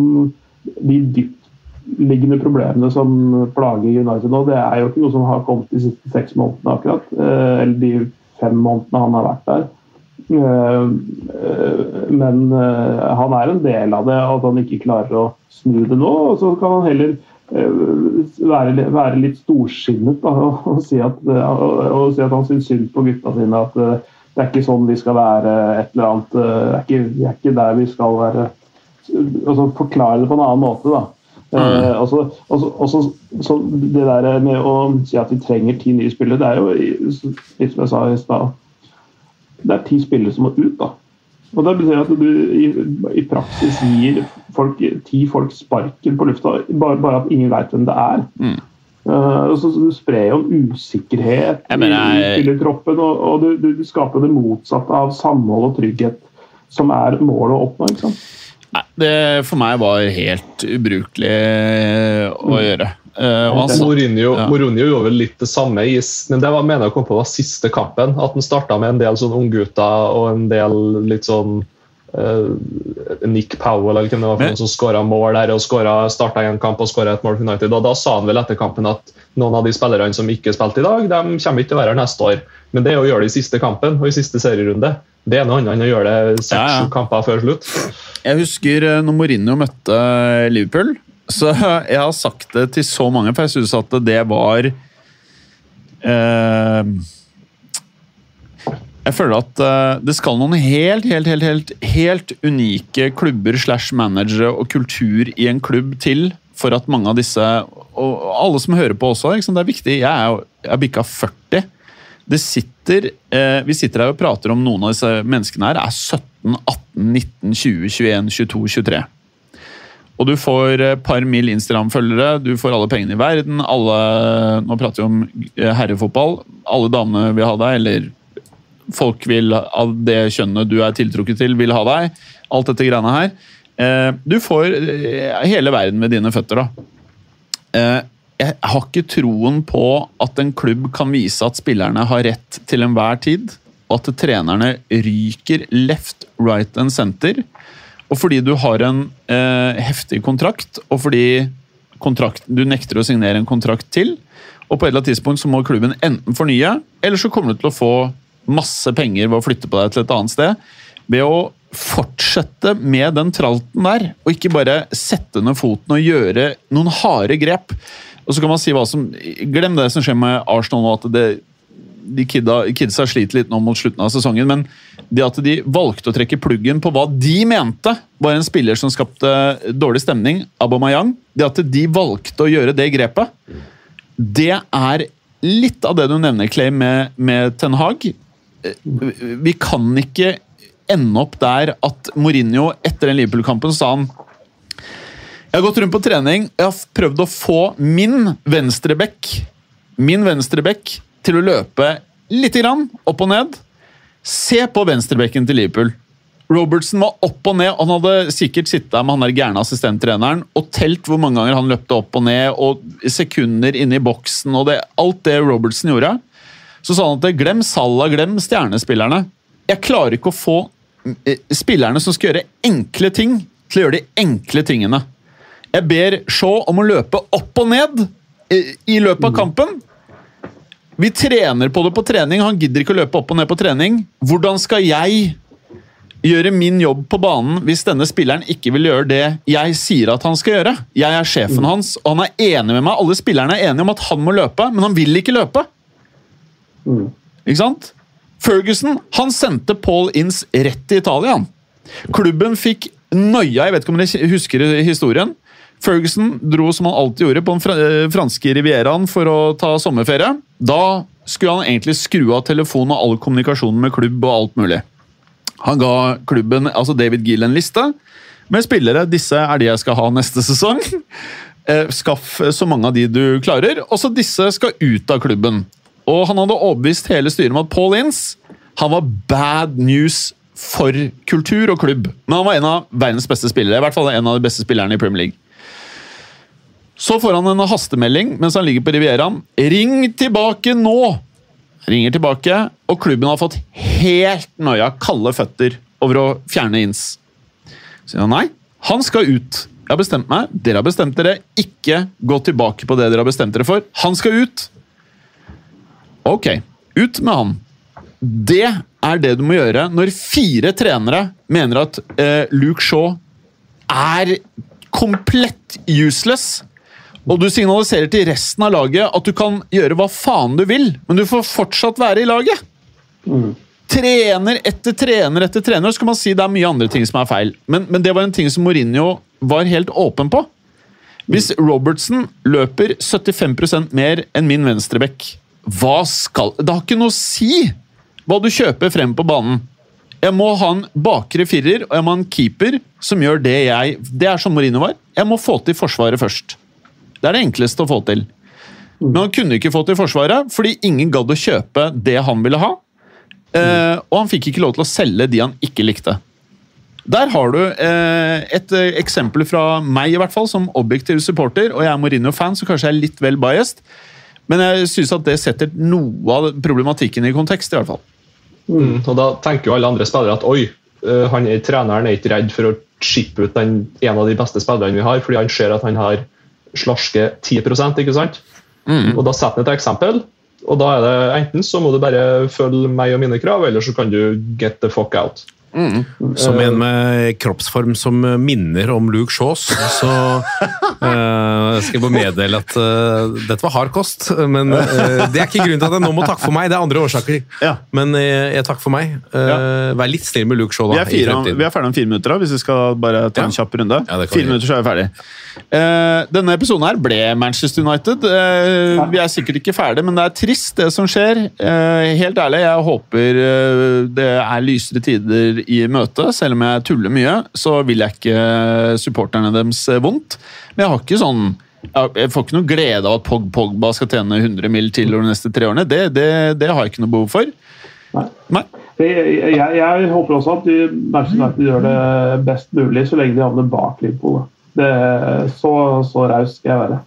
de dyptliggende problemene som plager United nå, det er jo ikke noe som har kommet de siste seks månedene, akkurat. Eh, eller de fem månedene han har vært der. Eh, eh, Men han er en del av det, at han ikke klarer å snu det nå. og Så kan han heller være, litt storsinnet og, si at, og, si at han syns synd på gutta sine. At det er ikke sånn vi skal være, et eller annet. Det er ikke, det er ikke der vi skal være. Altså Forklare det på en annen måte, da. Eh, også, også, så- og så- det der med å si at vi trenger ti nye spillere, det er jo litt som jeg sa i stad det er ti spillere som må ut. da. Og Det betyr at du i, i praksis gir folk, ti folk sparken på lufta, bare, bare at ingen vet hvem det er. Mm. Uh, så, så Du sprer jo en usikkerhet Jeg mener, i, i spillertroppen, og, og du, du, du skaper det motsatte av samhold og trygghet, som er målet å oppnå. ikke sant? Nei, det for meg var helt ubrukelig å gjøre. Uh, altså, Mourinho, Ja. Mourinho gjorde vel litt det samme, i, men det var, mener jeg kom på var siste kampen. At han starta med en del sånn unggutter og en del litt sånn eh, Nick Powell eller hvem det var for noen som skåra mål der og starta en kamp og skåra et mål for United. Og da sa han vel etter kampen at noen av de spillerne som ikke spilte i dag, de kommer ikke til å være her neste år. Men det er å gjøre det i siste kampen og i siste serierunde. Det er noe annet enn å gjøre det Ja, ja. seks-sju kamper før slutt. Jeg husker eh, når Mourinho møtte Liverpool. Så jeg har sagt det til så mange, for jeg syns at det var eh, Jeg føler at eh, det skal noen helt, helt, helt, helt, helt unike klubber slash managere og kultur i en klubb til for at mange av disse, og alle som hører på også, liksom, det er viktig. Jeg er jeg er bikka 40. Det sitter, eh, vi sitter her og prater om noen av disse menneskene her er 17, 18, 19, 20, 21, 22, 23. Og du får et par mil Instagram-følgere, du får alle pengene i verden. alle, Nå prater vi om eh, herrefotball. Alle damene vil ha deg, eller folk vil av det kjønnet du er tiltrukket til, vil ha deg. Alt dette greiene her. Eh, Du får eh, hele verden med dine føtter, da. Eh, Jeg har ikke troen på at en klubb kan vise at spillerne har rett til enhver tid, og at trenerne ryker left, right and center. Og fordi du har en heftig kontrakt, og fordi kontrakt, du nekter å signere en kontrakt til, og på et eller annet tidspunkt så må klubben enten fornye, eller så kommer du til å få masse penger ved å flytte på deg til et annet sted. Ved å fortsette med den tralten der, og ikke bare sette ned foten og gjøre noen harde grep. Og så kan man si hva som Glem det som skjer med Arsenal nå, at det, de kidda, kidsa sliter litt nå mot slutten av sesongen, men det at de valgte å trekke pluggen på hva de mente var en spiller som skapte dårlig stemning, Abomayang det at de valgte å gjøre det grepet, det er litt av det du nevner, Clay, med, med Ten Hag. Vi kan ikke ende opp der at Mourinho etter den Liverpool-kampen sa han jeg har gått rundt på trening jeg har prøvd å få min venstrebekk min til å løpe litt grann opp og ned. Se på venstrebekken til Liverpool. Robertson var opp og ned. Han hadde sikkert sittet med han der gærne assistenttreneren og telt hvor mange ganger han løpte opp og ned, og sekunder inne i boksen og det, alt det Robertson gjorde. Så sa han at glem Salah, glem stjernespillerne. Jeg klarer ikke å få eh, spillerne som skal gjøre enkle ting, til å gjøre de enkle tingene. Jeg ber Shaw om å løpe opp og ned i, i løpet av kampen. Vi trener på det på trening. Han gidder ikke å løpe opp og ned på trening. Hvordan skal jeg gjøre min jobb på banen hvis denne spilleren ikke vil gjøre det jeg sier at han skal gjøre? Jeg er sjefen hans, og han er enig med meg. Alle spillerne er enige om at han må løpe, men han vil ikke løpe. Ikke sant? Ferguson han sendte Paul Inns rett til Italia. Klubben fikk noia, jeg vet ikke om dere husker historien. Ferguson dro som han alltid gjorde på den eh, franske rivieraen for å ta sommerferie. Da skulle han egentlig skru av telefonen og all kommunikasjon med klubb og alt mulig. Han ga klubben, altså David Gill, en liste med spillere. Disse er de jeg skal ha neste sesong. Eh, Skaff så mange av de du klarer. Også disse skal ut av klubben. Og han hadde overbevist hele styret om at Paul Ince han var bad news for kultur og klubb. Men han var en av verdens beste spillere. I hvert fall en av de beste spillerne i Premier League. Så får han en hastemelding mens han ligger på Rivieraen. Ring tilbake nå! Ringer tilbake, og klubben har fått helt nøya kalde føtter over å fjerne Inns. Sier han nei, han skal ut. Jeg har bestemt meg. Dere har bestemt dere. Ikke gå tilbake på det dere har bestemt dere for. Han skal ut. Ok, ut med han. Det er det du må gjøre når fire trenere mener at eh, Luke Shaw er komplett useless. Og du signaliserer til resten av laget at du kan gjøre hva faen du vil, men du får fortsatt være i laget. Trener etter trener etter trener, så kan man si det er mye andre ting som er feil. Men, men det var en ting som Mourinho var helt åpen på. Hvis Robertson løper 75% mer enn min venstrebekk, hva skal Det har ikke noe å si hva du kjøper frem på banen. Jeg må ha en bakre firer og jeg må ha en keeper som gjør det jeg Det er som Mourinho var. Jeg må få til Forsvaret først. Det er det enkleste å få til. Men han kunne ikke få til Forsvaret fordi ingen gadd å kjøpe det han ville ha. Eh, og han fikk ikke lov til å selge de han ikke likte. Der har du eh, et eh, eksempel fra meg, i hvert fall, som objektiv supporter. Og jeg er Mourinho-fan, så kanskje jeg er litt vel biased. Men jeg syns at det setter noe av problematikken i kontekst, i hvert fall. Mm, og Da tenker jo alle andre spillere at oi, eh, han er, treneren er ikke redd for å chippe ut den, en av de beste spillerne vi har, fordi han ser at han har slarske 10% ikke sant? Og Da setter han et eksempel, og da er det enten så må du bare følge meg og mine krav, eller så kan du get the fuck out. Som en med kroppsform som minner om Luke Shaws, så uh, skal jeg bare meddele at uh, dette var hard kost. Men uh, det er ikke grunnen til at jeg nå må takke for meg, det er andre årsaker. Ja. Men jeg takker for meg. Vær litt snill med Luke Shaw Vi da, er, fire, vi er ferdig om fire minutter, da, hvis vi skal bare ta en Ja. kjapp runde. Ja, fire vi minutter, så er vi ferdig. Eh, denne episoden her ble Manchester United. Eh, vi er sikkert ikke ferdig, men det er trist, det som skjer. Eh, helt ærlig, jeg håper det er lysere tider i møte. Selv om jeg tuller mye, så vil jeg ikke supporterne deres vondt. Men jeg har ikke sånn jeg får ikke noe glede av at Pog Pogba skal tjene 100 mill. til over de neste tre årene. Det, det, det har jeg ikke noe behov for. Nei. Nei. Jeg, jeg, jeg håper også at Manchester United gjør det best mulig så lenge de havner bak Liverpool. da. Det, så så raus skal jeg være.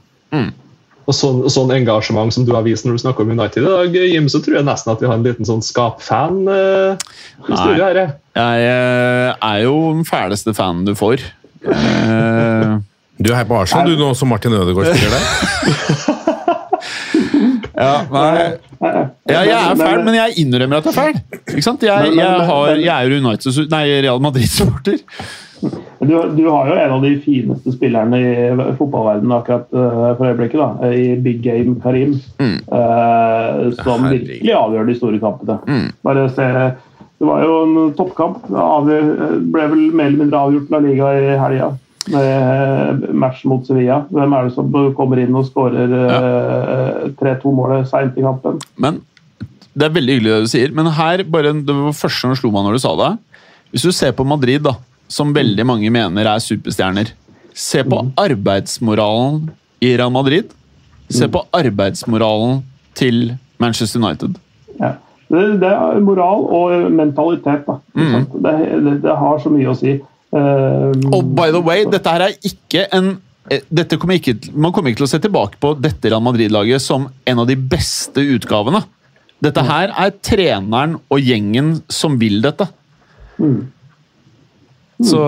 Og sånn, sånn engasjement som du har vist når du snakker om United i dag, Jim, så tror jeg nesten at vi har en liten sånn skapfan eh, her. Jeg eh, er jo den fæleste fanen du får. Eh, Du er her på Arsenal, du nå som Martin Ødegaard spiller der? ja, nei, ja, jeg er fæl, men jeg innrømmer at jeg er fæl. Ikke sant? Jeg, jeg, har, jeg er jo United, nei, Real Madrid-supporter. Du, du har jo en av de fineste spillerne i fotballverdenen akkurat uh, for øyeblikket. da, I big game Karim. Mm. Uh, som Herregud. virkelig avgjør de store kampene. Bare se, Det var jo en toppkamp. Avgjør, ble vel mer eller mindre avgjort La Liga i helga. Med match mot Sevilla. Hvem er det som kommer inn og skårer uh, 3-2-målet seint i kampen? Men Det er veldig hyggelig det du sier, men her bare, det var første som slo meg når du sa det. Hvis du ser på Madrid, da, som veldig mange mener er superstjerner Se på arbeidsmoralen i Real Madrid. Se på arbeidsmoralen til Manchester United. Ja. Det, det er moral og mentalitet. da. Mm. Det, det, det har så mye å si. Uh, Og by the way, dette her er ikke en eh, kommer ikke, Man kommer ikke til å se tilbake på dette Real Madrid-laget som en av de beste utgavene. Dette her er treneren og gjengen som vil dette. Så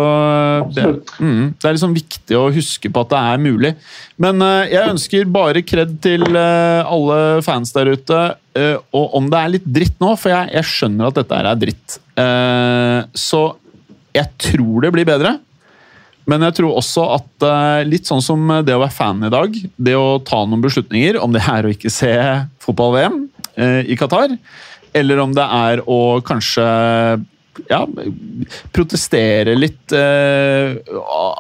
det, mm, det er liksom viktig å huske på at det er mulig. Men uh, jeg ønsker bare kred til uh, alle fans der ute. Uh, og om det er litt dritt nå, for jeg, jeg skjønner at dette her er dritt. Eh, så jeg tror det blir bedre. Men jeg tror også at eh, litt sånn som det å være fan i dag, det å ta noen beslutninger, om det er å ikke se fotball-VM eh, i Qatar, eller om det er å kanskje ja, protestere litt eh,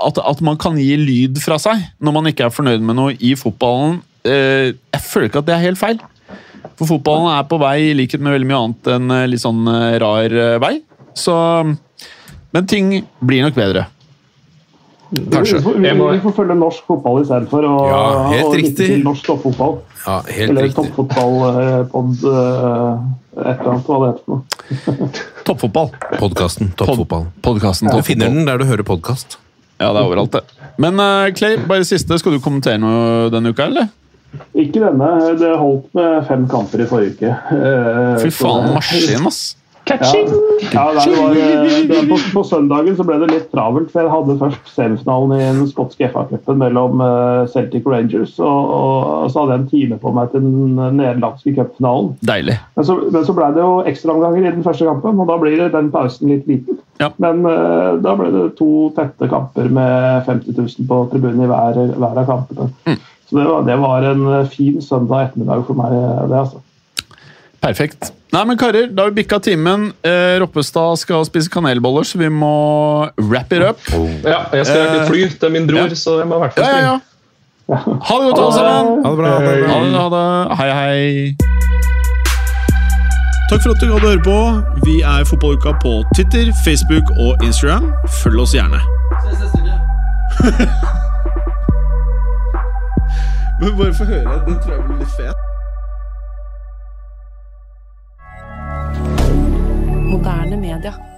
at, at man kan gi lyd fra seg når man ikke er fornøyd med noe i fotballen. Eh, jeg føler ikke at det er helt feil. For fotballen er på vei, i likhet med veldig mye annet, en eh, litt sånn eh, rar eh, vei. Så Men ting blir nok bedre. Kanskje. Vi, vi, vi får følge norsk fotball istedenfor. Ja, helt og riktig. til norsk toppfotball. Ja, helt Eller riktig. toppfotballpod et eller annet, hva det heter. for noe. Toppfotball. Podkasten Toppfotball. Podkasten Du finner den der du hører podkast. Ja, det er overalt, det. Men uh, Clay, bare siste. Skal du kommentere noe denne uka, eller? Ikke denne. Det holdt med fem kamper i forrige uke. Uh, Fy faen, maskin, ass. Ja, ja det var, eh, det på, på søndagen så ble det litt travelt, for jeg hadde først semifinalen i den skotske FA-cupen mellom eh, Celtic Rangers, og, og så hadde jeg en time på meg til den nederlandske cupfinalen. Deilig. Men så, men så ble det jo ekstraomganger i den første kampen, og da blir den pausen litt liten. Ja. Men uh, da ble det to tette kamper med 50 000 på tribunen i hver, hver av kampene. Mm. Så det var, det var en eh, fin søndag ettermiddag for meg. det altså. Perfekt. Nei, men karer, Da har vi bikka timen. Eh, Roppestad skal spise kanelboller, så vi må wrap it up. Ja, jeg skal egentlig fly til min bror, Ja. så jeg må i hvert fall Ja, ja, ja. Ha det godt, alle sammen! Ha det bra. Ha det. Ha det, ha det. Hei, hei. Takk for at du hadde høre på. Vi er Fotballuka på Twitter, Facebook og Instagram. Følg oss gjerne. Men bare få høre. Den tror jeg blir litt fet. Moderne media.